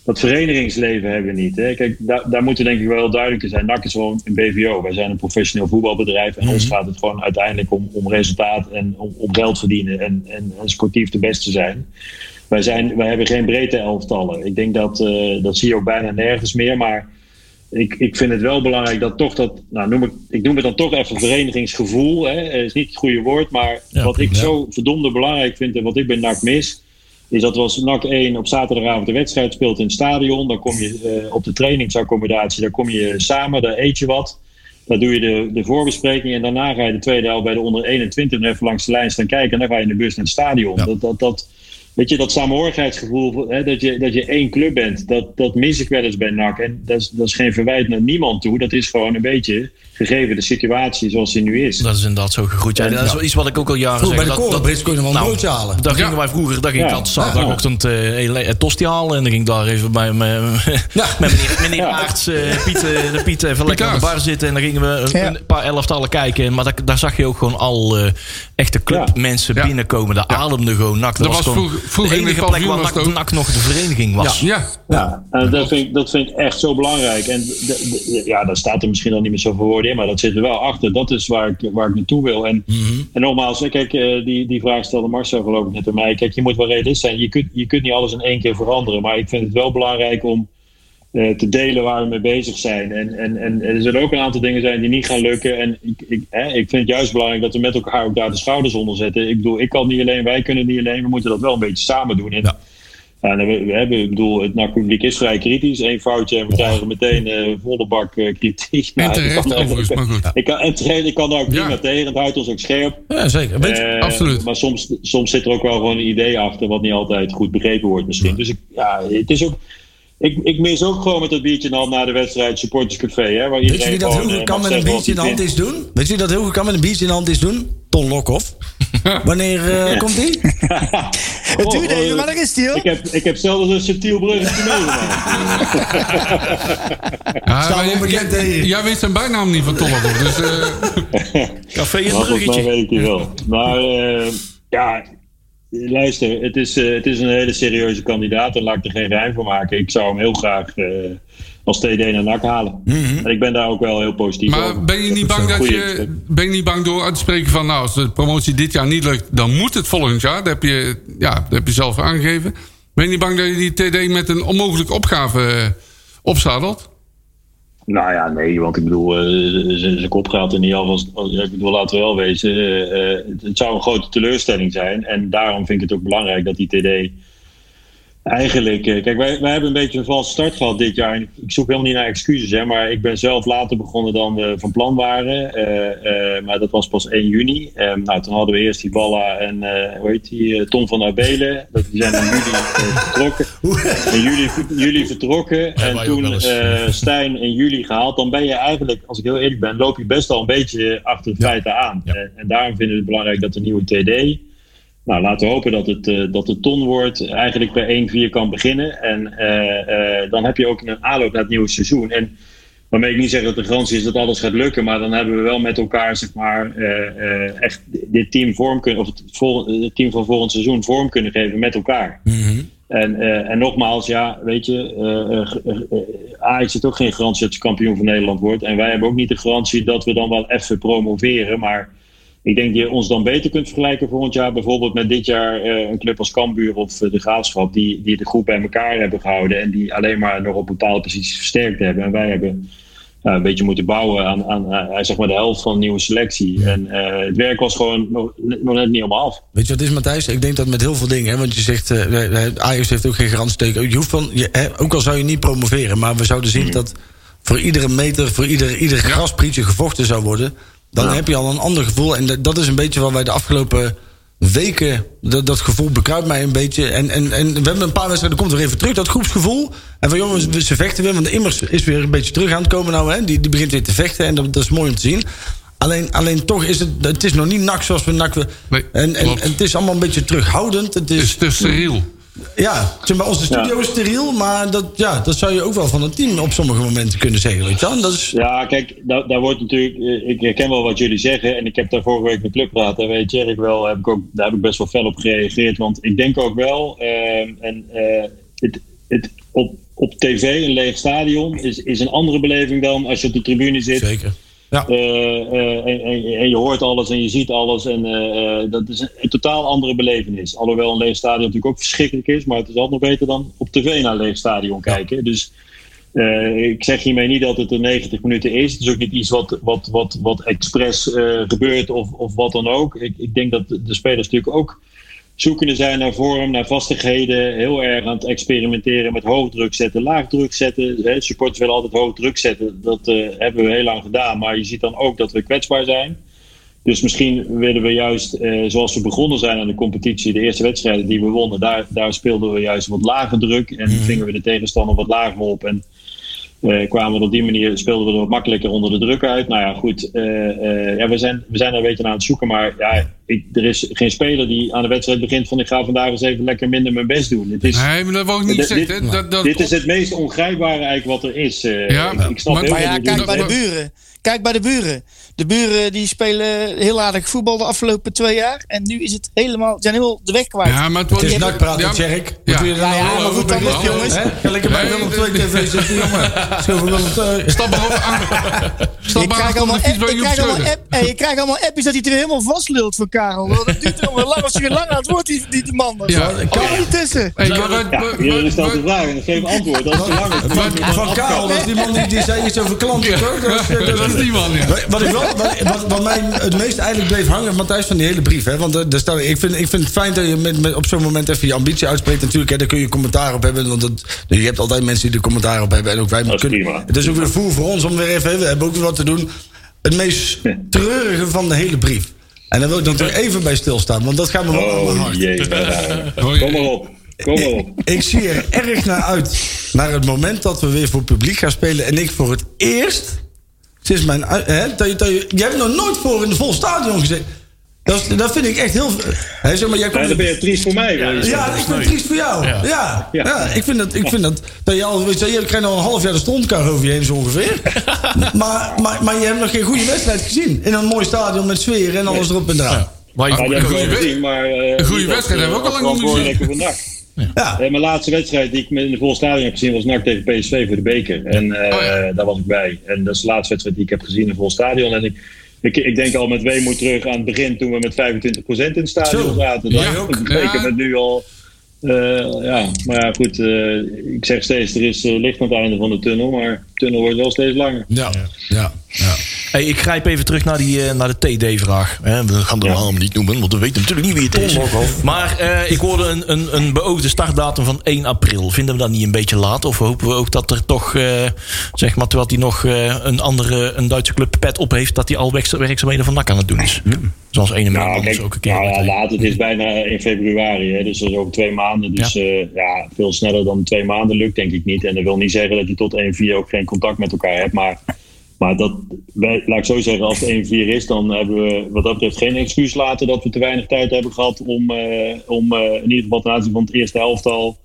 dat verenigingsleven hebben we niet. Hè? Kijk, daar, daar moeten we denk ik wel heel duidelijk in zijn. NAC is gewoon een BVO. Wij zijn een professioneel voetbalbedrijf en ons gaat het gewoon uiteindelijk om, om resultaat en om, om geld verdienen en, en, en sportief de beste zijn. Wij, zijn, wij hebben geen breedte elftallen. Ik denk dat, eh, dat zie je ook bijna nergens meer, maar ik, ik vind het wel belangrijk dat toch dat, nou noem ik, ik noem het dan toch even verenigingsgevoel. Hè. Is niet het goede woord, maar Ja, wat ik ja. zo verdomde belangrijk vind en wat ik bij NAC mis, is dat als NAC 1 op zaterdagavond de wedstrijd speelt in het stadion, dan kom je eh, op de trainingsaccommodatie, daar kom je samen, daar eet je wat. Daar doe je de, de voorbespreking en daarna ga je de tweede helft bij de onder 21 nog even langs de lijn staan kijken en dan ga je in de bus naar het stadion. Ja. Dat, dat, dat, weet je, dat samenhorigheidsgevoel, hè, dat, je, dat je één club bent, dat, dat mis ik wel eens bij NAC. En dat is, dat is geen verwijt naar niemand toe, dat is gewoon een beetje gegeven de situatie zoals die nu is. Dat is inderdaad zo gegroeid. Ja, dat is wel iets wat ik ook al jaren zeg. bij de dat- korenbrits kon je nog wel een broodje halen. Daar Ja. gingen wij vroeger, daar ging ik Ja. altijd zaterdagochtend eh le- tosti halen. En dan ging ik daar even bij me, Ja. met meneer, meneer Ja. Aarts, eh, Piet, eh, de Piet even lekker aan de bar zitten. En dan gingen we een, Ja. een paar elftallen kijken. Maar daar, daar zag je ook gewoon al eh, echte clubmensen Ja. binnenkomen. Daar ademde gewoon nak. Dat, Dat was vroeger- vroeger de in het enige plek waar was NAC, nog de vereniging was. Ja, Ja, en dat, vind ik, dat vind ik echt zo belangrijk. En de- de- ja, daar staat er misschien dan niet meer zoveel woorden in, maar dat zit er wel achter. Dat is waar ik, waar ik naartoe wil. En, en nogmaals, kijk, eh, die, die vraag stelde Marcel geloof ik net aan mij. Kijk, je moet wel realist zijn. Je kunt, je kunt niet alles in één keer veranderen. Maar ik vind het wel belangrijk om eh, te delen waar we mee bezig zijn. En, en, en er zullen ook een aantal dingen zijn die niet gaan lukken. En ik, ik, hè, ik vind het juist belangrijk dat we met elkaar ook daar de schouders onder zetten. Ik bedoel, ik kan niet alleen, wij kunnen niet alleen. We moeten dat wel een beetje samen doen. En, Ja. we, we hebben, ik bedoel, het NAC-publiek is vrij kritisch. Eén foutje en we krijgen meteen eh, volle bak eh, kritiek. en Nou, ik terecht kan- overigens, maar goed. Ik kan, en terecht, ik kan daar ook Ja. prima tegen. Het houdt ons ook scherp. Ja, zeker. Weet Eh, absoluut. Maar soms, soms zit er ook wel gewoon een idee achter... wat niet altijd goed begrepen wordt misschien. Dus ik, ja, het is ook... Ik, ik mis ook gewoon met dat biertje in de hand na de wedstrijd supporterscafé. Hè, waar Weet je wie dat heel goed kan met een biertje in de hand is doen? Weet je wie dat heel goed kan met een biertje in de hand is doen? Ton Lokhoff. Wanneer eh, komt die? Het duurde Oh, even, maar daar is die hoor. Ik heb, ik heb zelfs een subtiel bruggetje meegemaakt. Ja, onbekend jij- weet zijn bijnaam niet van Tolledoor. Dus eh, Café volgens mij Bruggetje. weet ik wel. Maar eh, ja, luister, het is, eh, het is een hele serieuze kandidaat. En laat ik er geen ruim voor maken. Ik zou hem heel graag eh, als TD naar NAC halen. En ik ben daar ook wel heel positief over. Maar ben je niet bang dat je. Ben je niet bang door uit te spreken van. Nou, als de promotie dit jaar niet lukt. dan moet het volgend jaar. Dat heb je, ja, dat heb je zelf aangegeven. Ben je niet bang dat je die TD met een onmogelijke opgave eh, opzadelt? Nou ja, nee, want ik bedoel, zijn kop gaat er niet af. Ik bedoel, laten we wel wezen, eh, eh, het zou een grote teleurstelling zijn. En daarom vind ik het ook belangrijk dat die TD eigenlijk... eh, kijk, wij, wij hebben een beetje een valse start gehad dit jaar. En ik, zoek helemaal niet naar excuses, hè, maar ik ben zelf later begonnen dan we van plan waren. Eh, eh, maar dat was pas 1 juni. Eh, nou, toen hadden we eerst die Balla en, hoe heet die, Tom van Abelen. Dat, die zijn in juli vertrokken. In juli, juli vertrokken. en toen Stijn in juli gehaald. Dan ben je eigenlijk, als ik heel eerlijk ben, loop je best al een beetje achter de feiten aan. Ja. En daarom vinden we het belangrijk dat de nieuwe TD. Nou, laten we hopen dat het, eh, dat de ton wordt. Eigenlijk bij 1-4 kan beginnen. En eh, eh, dan heb je ook een aanloop naar het nieuwe seizoen. En waarmee ik niet zeg dat de garantie is dat alles gaat lukken. Maar dan hebben we wel met elkaar, zeg maar, echt dit team vorm kunnen. Of het, vol- het team van volgend seizoen vorm kunnen geven met elkaar. En, eh, en nogmaals, ja, weet je, Ajax heeft ook geen garantie dat je kampioen van Nederland wordt. En wij hebben ook niet de garantie dat we dan wel even promoveren. Maar ik denk dat je ons dan beter kunt vergelijken volgend jaar. Bijvoorbeeld met dit jaar eh, een club als Cambuur of eh, de Graafschap. Die, die de groep bij elkaar hebben gehouden. En die alleen maar nog op bepaalde posities versterkt hebben. En wij hebben nou, een beetje moeten bouwen aan, aan eh, zeg maar de helft van een nieuwe selectie. En eh, het werk was gewoon nog, nog net niet helemaal af. Weet je wat is, Matthijs? Ik denk dat met heel veel dingen, hè, want je zegt, eh, Ajax heeft ook geen garantie. Je hoeft van, je, hè, ook al zou je niet promoveren, maar we zouden zien dat voor iedere meter, voor ieder, ieder grasprietje gevochten zou worden. Dan heb je al een ander gevoel. En dat- is een beetje waar wij de afgelopen weken, dat, dat gevoel bekruipt mij een beetje. En, en, en we hebben een paar wedstrijden, komt weer even terug, dat groepsgevoel. En van jongens, ze vechten weer, want Immers is weer een beetje terug aan het komen nou. Hè. Die, die begint weer te vechten en dat, dat is mooi om te zien. Alleen, alleen toch is het, het is nog niet nak zoals we nak. Nee, en, en, het is allemaal een beetje terughoudend. Het Het is, is te steriel. Ja, zeg maar, onze studio is steriel, maar dat, ja, dat zou je ook wel van het team op sommige momenten kunnen zeggen. Weet je? En Dat is, Ja, kijk, daar, daar wordt natuurlijk. eh, Ik herken wel wat jullie zeggen. En ik heb daar vorige week met Clubraad, daar weet Jerry wel, heb ik ook, daar heb ik best wel fel op gereageerd. Want ik denk ook wel, ehm, en eh, het, het, op, op tv, een leeg stadion, is, is een andere beleving dan als je op de tribune zit. zeker. Ja. Eh, eh, en, en- en je hoort alles en je ziet alles. En eh, dat is een, een totaal andere belevenis. Alhoewel een leeg stadion natuurlijk ook verschrikkelijk is. Maar het is altijd nog beter dan op tv naar een leeg stadion kijken. Dus ik zeg hiermee niet dat het een 90 minuten is. Het is ook niet iets wat, wat, wat, wat expres gebeurt of, of wat dan ook. Ik, ik denk dat de spelers natuurlijk ook zoekende zijn naar vorm, naar vastigheden. Heel erg aan het experimenteren met hoog druk zetten, laag druk zetten. Hè, supporters willen altijd hoog druk zetten. Dat eh, hebben we heel lang gedaan. Maar je ziet dan ook dat we kwetsbaar zijn. Dus misschien willen we juist, eh, zoals we begonnen zijn aan de competitie, de eerste wedstrijden die we wonnen, daar, daar speelden we juist wat lager druk. En vingen we de tegenstander wat lager op. En eh, kwamen we op die manier, speelden we er wat makkelijker onder de druk uit. Nou ja, goed. eh, eh, ja, we, zijn, we zijn er een beetje aan het zoeken. Maar ja, ik, er is geen speler die aan de wedstrijd begint van ik ga vandaag eens even lekker minder mijn best doen. Het is, Nee, maar dat wil ik niet Dit- zeggen. dit- hè. Dat, dat, dit is het meest ongrijpbare eigenlijk wat er is. eh. Ja, ik, ik snap maar- heel Maar ja, kijk bij de buren. Kijk bij de buren. De buren die spelen heel aardig voetbal de afgelopen twee jaar. En nu is het helemaal, zijn helemaal de weg kwijt. Ja, maar het Het wordt is nakpraten, ja. Ja. We er nou Ja, ja, allemaal maar goed, dan nog, jongens. lekker bij Willem nee, 2 TV zitten, jongen. II. Stap maar op. aan- Stap Ik maar allemaal, de fiets bij ik Joep krijg allemaal, Schreuder. app, hey, ik krijg allemaal appjes dat hij het weer helemaal vastlult voor Karel. Dat duurt allemaal lang als hij weer lang aan het woord, die, die, die man. Ja. Ja. Kan er niet tussen. Ja, wat- stelt de vraag en ik geef antwoord. Dat is te lang. Van, Karel, dat is die man die, zei iets over klanten, Ja. toch? Is, Dat is die man, ja. Wat, ik wel, wat, wat, wat mij het meest eigenlijk bleef hangen, Matthijs, van die hele brief. Hè, want er, er staat, ik, vind, ik vind het fijn dat je met, met, op zo'n moment even je ambitie uitspreekt. Natuurlijk, hè, daar kun je commentaar op hebben. Want dat, je hebt altijd mensen die er commentaar op hebben. En ook wij Dat is kunnen. prima. Het is ook weer voer voor ons om weer even. We hebben ook weer wat te doen. Het meest treurige van de hele brief. En daar wil ik dan toch even bij stilstaan. Want dat gaat me wel aan mijn Oh hart. jee. Oh, Kom maar op. Kom maar op. Ik zie er erg naar uit. Naar het moment dat we weer voor publiek gaan spelen. En ik voor het eerst. Sinds mijn. Hè, dat je, dat je, jij hebt nog nooit voor in een vol stadion gezeten. Dat, is- dat vind ik echt heel. Hè, zeg maar, jij Ja, komt, dan ben je triest voor mij. ja, zeggen. ik vind het triest voor jou. Ja, ja, Ja. ik vind dat. Ik vind dat, dat je, al, weet je, je krijgt al een half jaar de strontkar over je heen zo ongeveer. maar, maar, maar je hebt nog geen goede wedstrijd gezien. In een mooi stadion met sfeer en alles erop en eraan. Maar Ja, Een goede gezien, eh, een goede wedstrijd hebben we ook eh, al lang niet vandaag. Ja. Eh, mijn laatste wedstrijd die ik in de vol stadion heb gezien was NAC tegen PSV voor de beker. En eh, Oh ja. daar was ik bij. En dat is de laatste wedstrijd die ik heb gezien in vol stadion. En ik, ik, ik denk al met weemoed terug aan het begin toen we met 25% in het stadion Zo. zaten. Ja, Dat ook. betekent Ja. het nu al Eh, ja, maar ja, goed. eh, ik zeg steeds, er is eh, licht aan het einde van de tunnel. Maar de tunnel wordt wel steeds langer. Ja, ja, ja. Hey, ik grijp even terug naar, die, eh, naar de TD-vraag. We gaan de naam niet noemen, want we weten natuurlijk niet wie het is. Maar eh, ik hoorde een, een, een beoogde startdatum van 1 april. Vinden we dat niet een beetje laat? Of hopen we ook dat er toch, eh, zeg maar, terwijl hij nog een andere, een Duitse club pet op heeft, dat hij al werk- werkzaamheden van NAC aan het doen is? Zoals ene Nou, maand kijk, ook een keer. nou ja, laat. Het is bijna in februari. Hè, dus dat is over twee maanden. Dus ja. ja, veel sneller dan twee maanden lukt denk ik niet. En dat wil niet zeggen dat je tot 1-4 ook geen contact met elkaar hebt. Maar, maar dat, wij, laat ik zo zeggen, als het 1-4 is, dan hebben we wat dat betreft geen excuus laten dat we te weinig tijd hebben gehad om, eh, om eh, in ieder geval ten aanzien van het eerste elftal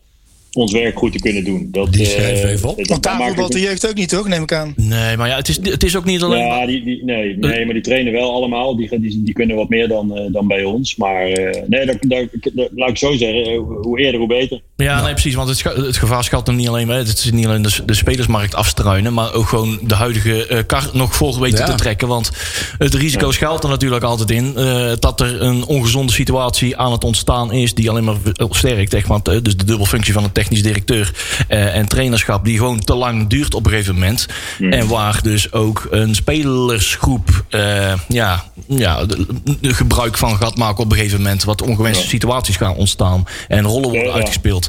ons werk goed te kunnen doen. Dat, Die eh, schrijven even op. dat- Want daar voetbalt de jeugd ook niet, toch? Neem ik aan. Nee, maar ja, het is, het is ook niet alleen... ja, die, die, nee, nee, maar die trainen wel allemaal. Die, die, die kunnen wat meer dan, eh, dan bij ons. Maar eh, nee, dat, dat, dat- laat ik zo zeggen. eh, Hoe eerder, hoe beter. Ja, nee, precies. Want het, het gevaar schat hem niet alleen bij. Het is niet alleen de, de spelersmarkt afstruinen. Maar ook gewoon de huidige eh, kar nog vol weten Ja. te trekken. Want het risico schuilt er natuurlijk altijd in. eh, dat er een ongezonde situatie aan het ontstaan is. Die alleen maar versterkt. Echt, want, eh, dus de dubbelfunctie van een technisch directeur eh, en trainerschap. Die gewoon te lang duurt op een gegeven moment. En waar dus ook een spelersgroep eh, ja, ja, de, de gebruik van gaat maken op een gegeven moment. Wat ongewenste situaties gaan ontstaan. En rollen worden Ja,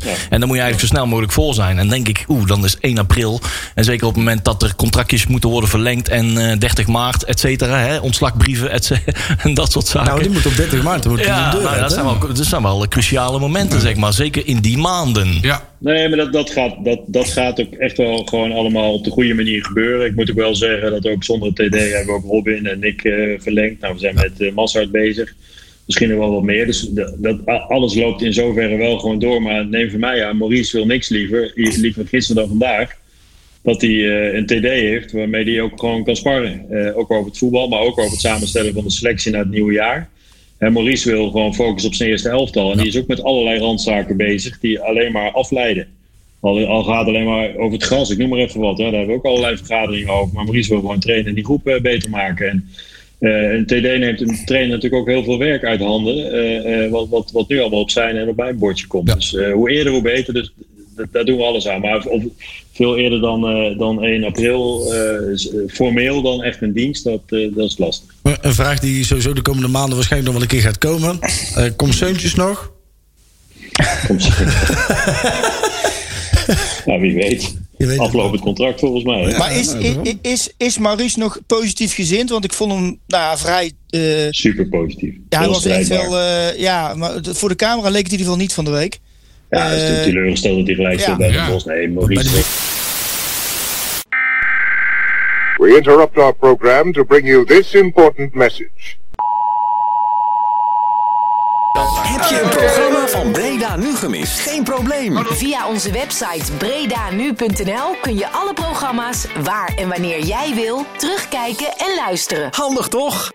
Ja. En dan moet je eigenlijk zo snel mogelijk voor zijn. En denk ik, oeh, dan is 1 april. En zeker op het moment dat er contractjes moeten worden verlengd. En eh 30 maart, et cetera. Hè, ontslagbrieven, et cetera, En dat soort zaken. Nou, die moet op 30 maart. Dan moet die ja, de deur nou, uit, dat, zijn wel, dat zijn wel cruciale momenten, zeg maar. Zeker in die maanden. Ja, Nee, maar dat, dat, gaat, dat, dat gaat ook echt wel gewoon allemaal op de goede manier gebeuren. Ik moet ook wel zeggen dat ook zonder TD hebben we ook Robin en ik eh, verlengd. Nou, we zijn met uh, Massard bezig. Misschien nog wel wat meer. Dus dat, alles loopt in zoverre wel gewoon door. Maar neem van mij aan, Maurice wil niks liever. Liever gisteren dan vandaag. Dat hij eh, een TD heeft waarmee hij ook gewoon kan sparren. Eh, ook over het voetbal, maar ook over het samenstellen van de selectie naar het nieuwe jaar. En Maurice wil gewoon focussen op zijn eerste elftal. En die is ook met allerlei randzaken bezig die alleen maar afleiden. Al, al gaat het alleen maar over het gras, ik noem maar even wat. Hè. Daar hebben we ook allerlei vergaderingen over. Maar Maurice wil gewoon trainen en die groep eh, beter maken. En uh, een TD neemt een trainer natuurlijk ook heel veel werk uit handen. Uh, uh, wat, wat, wat nu allemaal op zijn en op mijn bordje komt. Ja. Dus hoe eerder, hoe beter. Dus daar doen we alles aan. Maar of, veel eerder dan, dan 1 april, formeel dan echt een dienst, dat, dat is lastig. Een vraag die sowieso de komende maanden waarschijnlijk nog wel een keer gaat komen. komt Seuntjes nog? Komt nou, wie weet. weet Aflopend contract volgens mij. Ja, maar is, is, is, is Maurice nog positief gezind? Want ik vond hem nou, vrij. Uh, Super positief. Ja, hij was echt wel. Uh, ja, maar voor de camera leek het in ieder geval niet van de week. Ja, hij is natuurlijk teleurgesteld dat hij gelijk staat bij de Bos. Nee, Maurice. We interrupt our program to bring you this important message. Heb je een programma van Breda nu gemist? Geen probleem. Via onze website bredanu.nl kun je alle programma's waar en wanneer jij wil terugkijken en luisteren. Handig toch?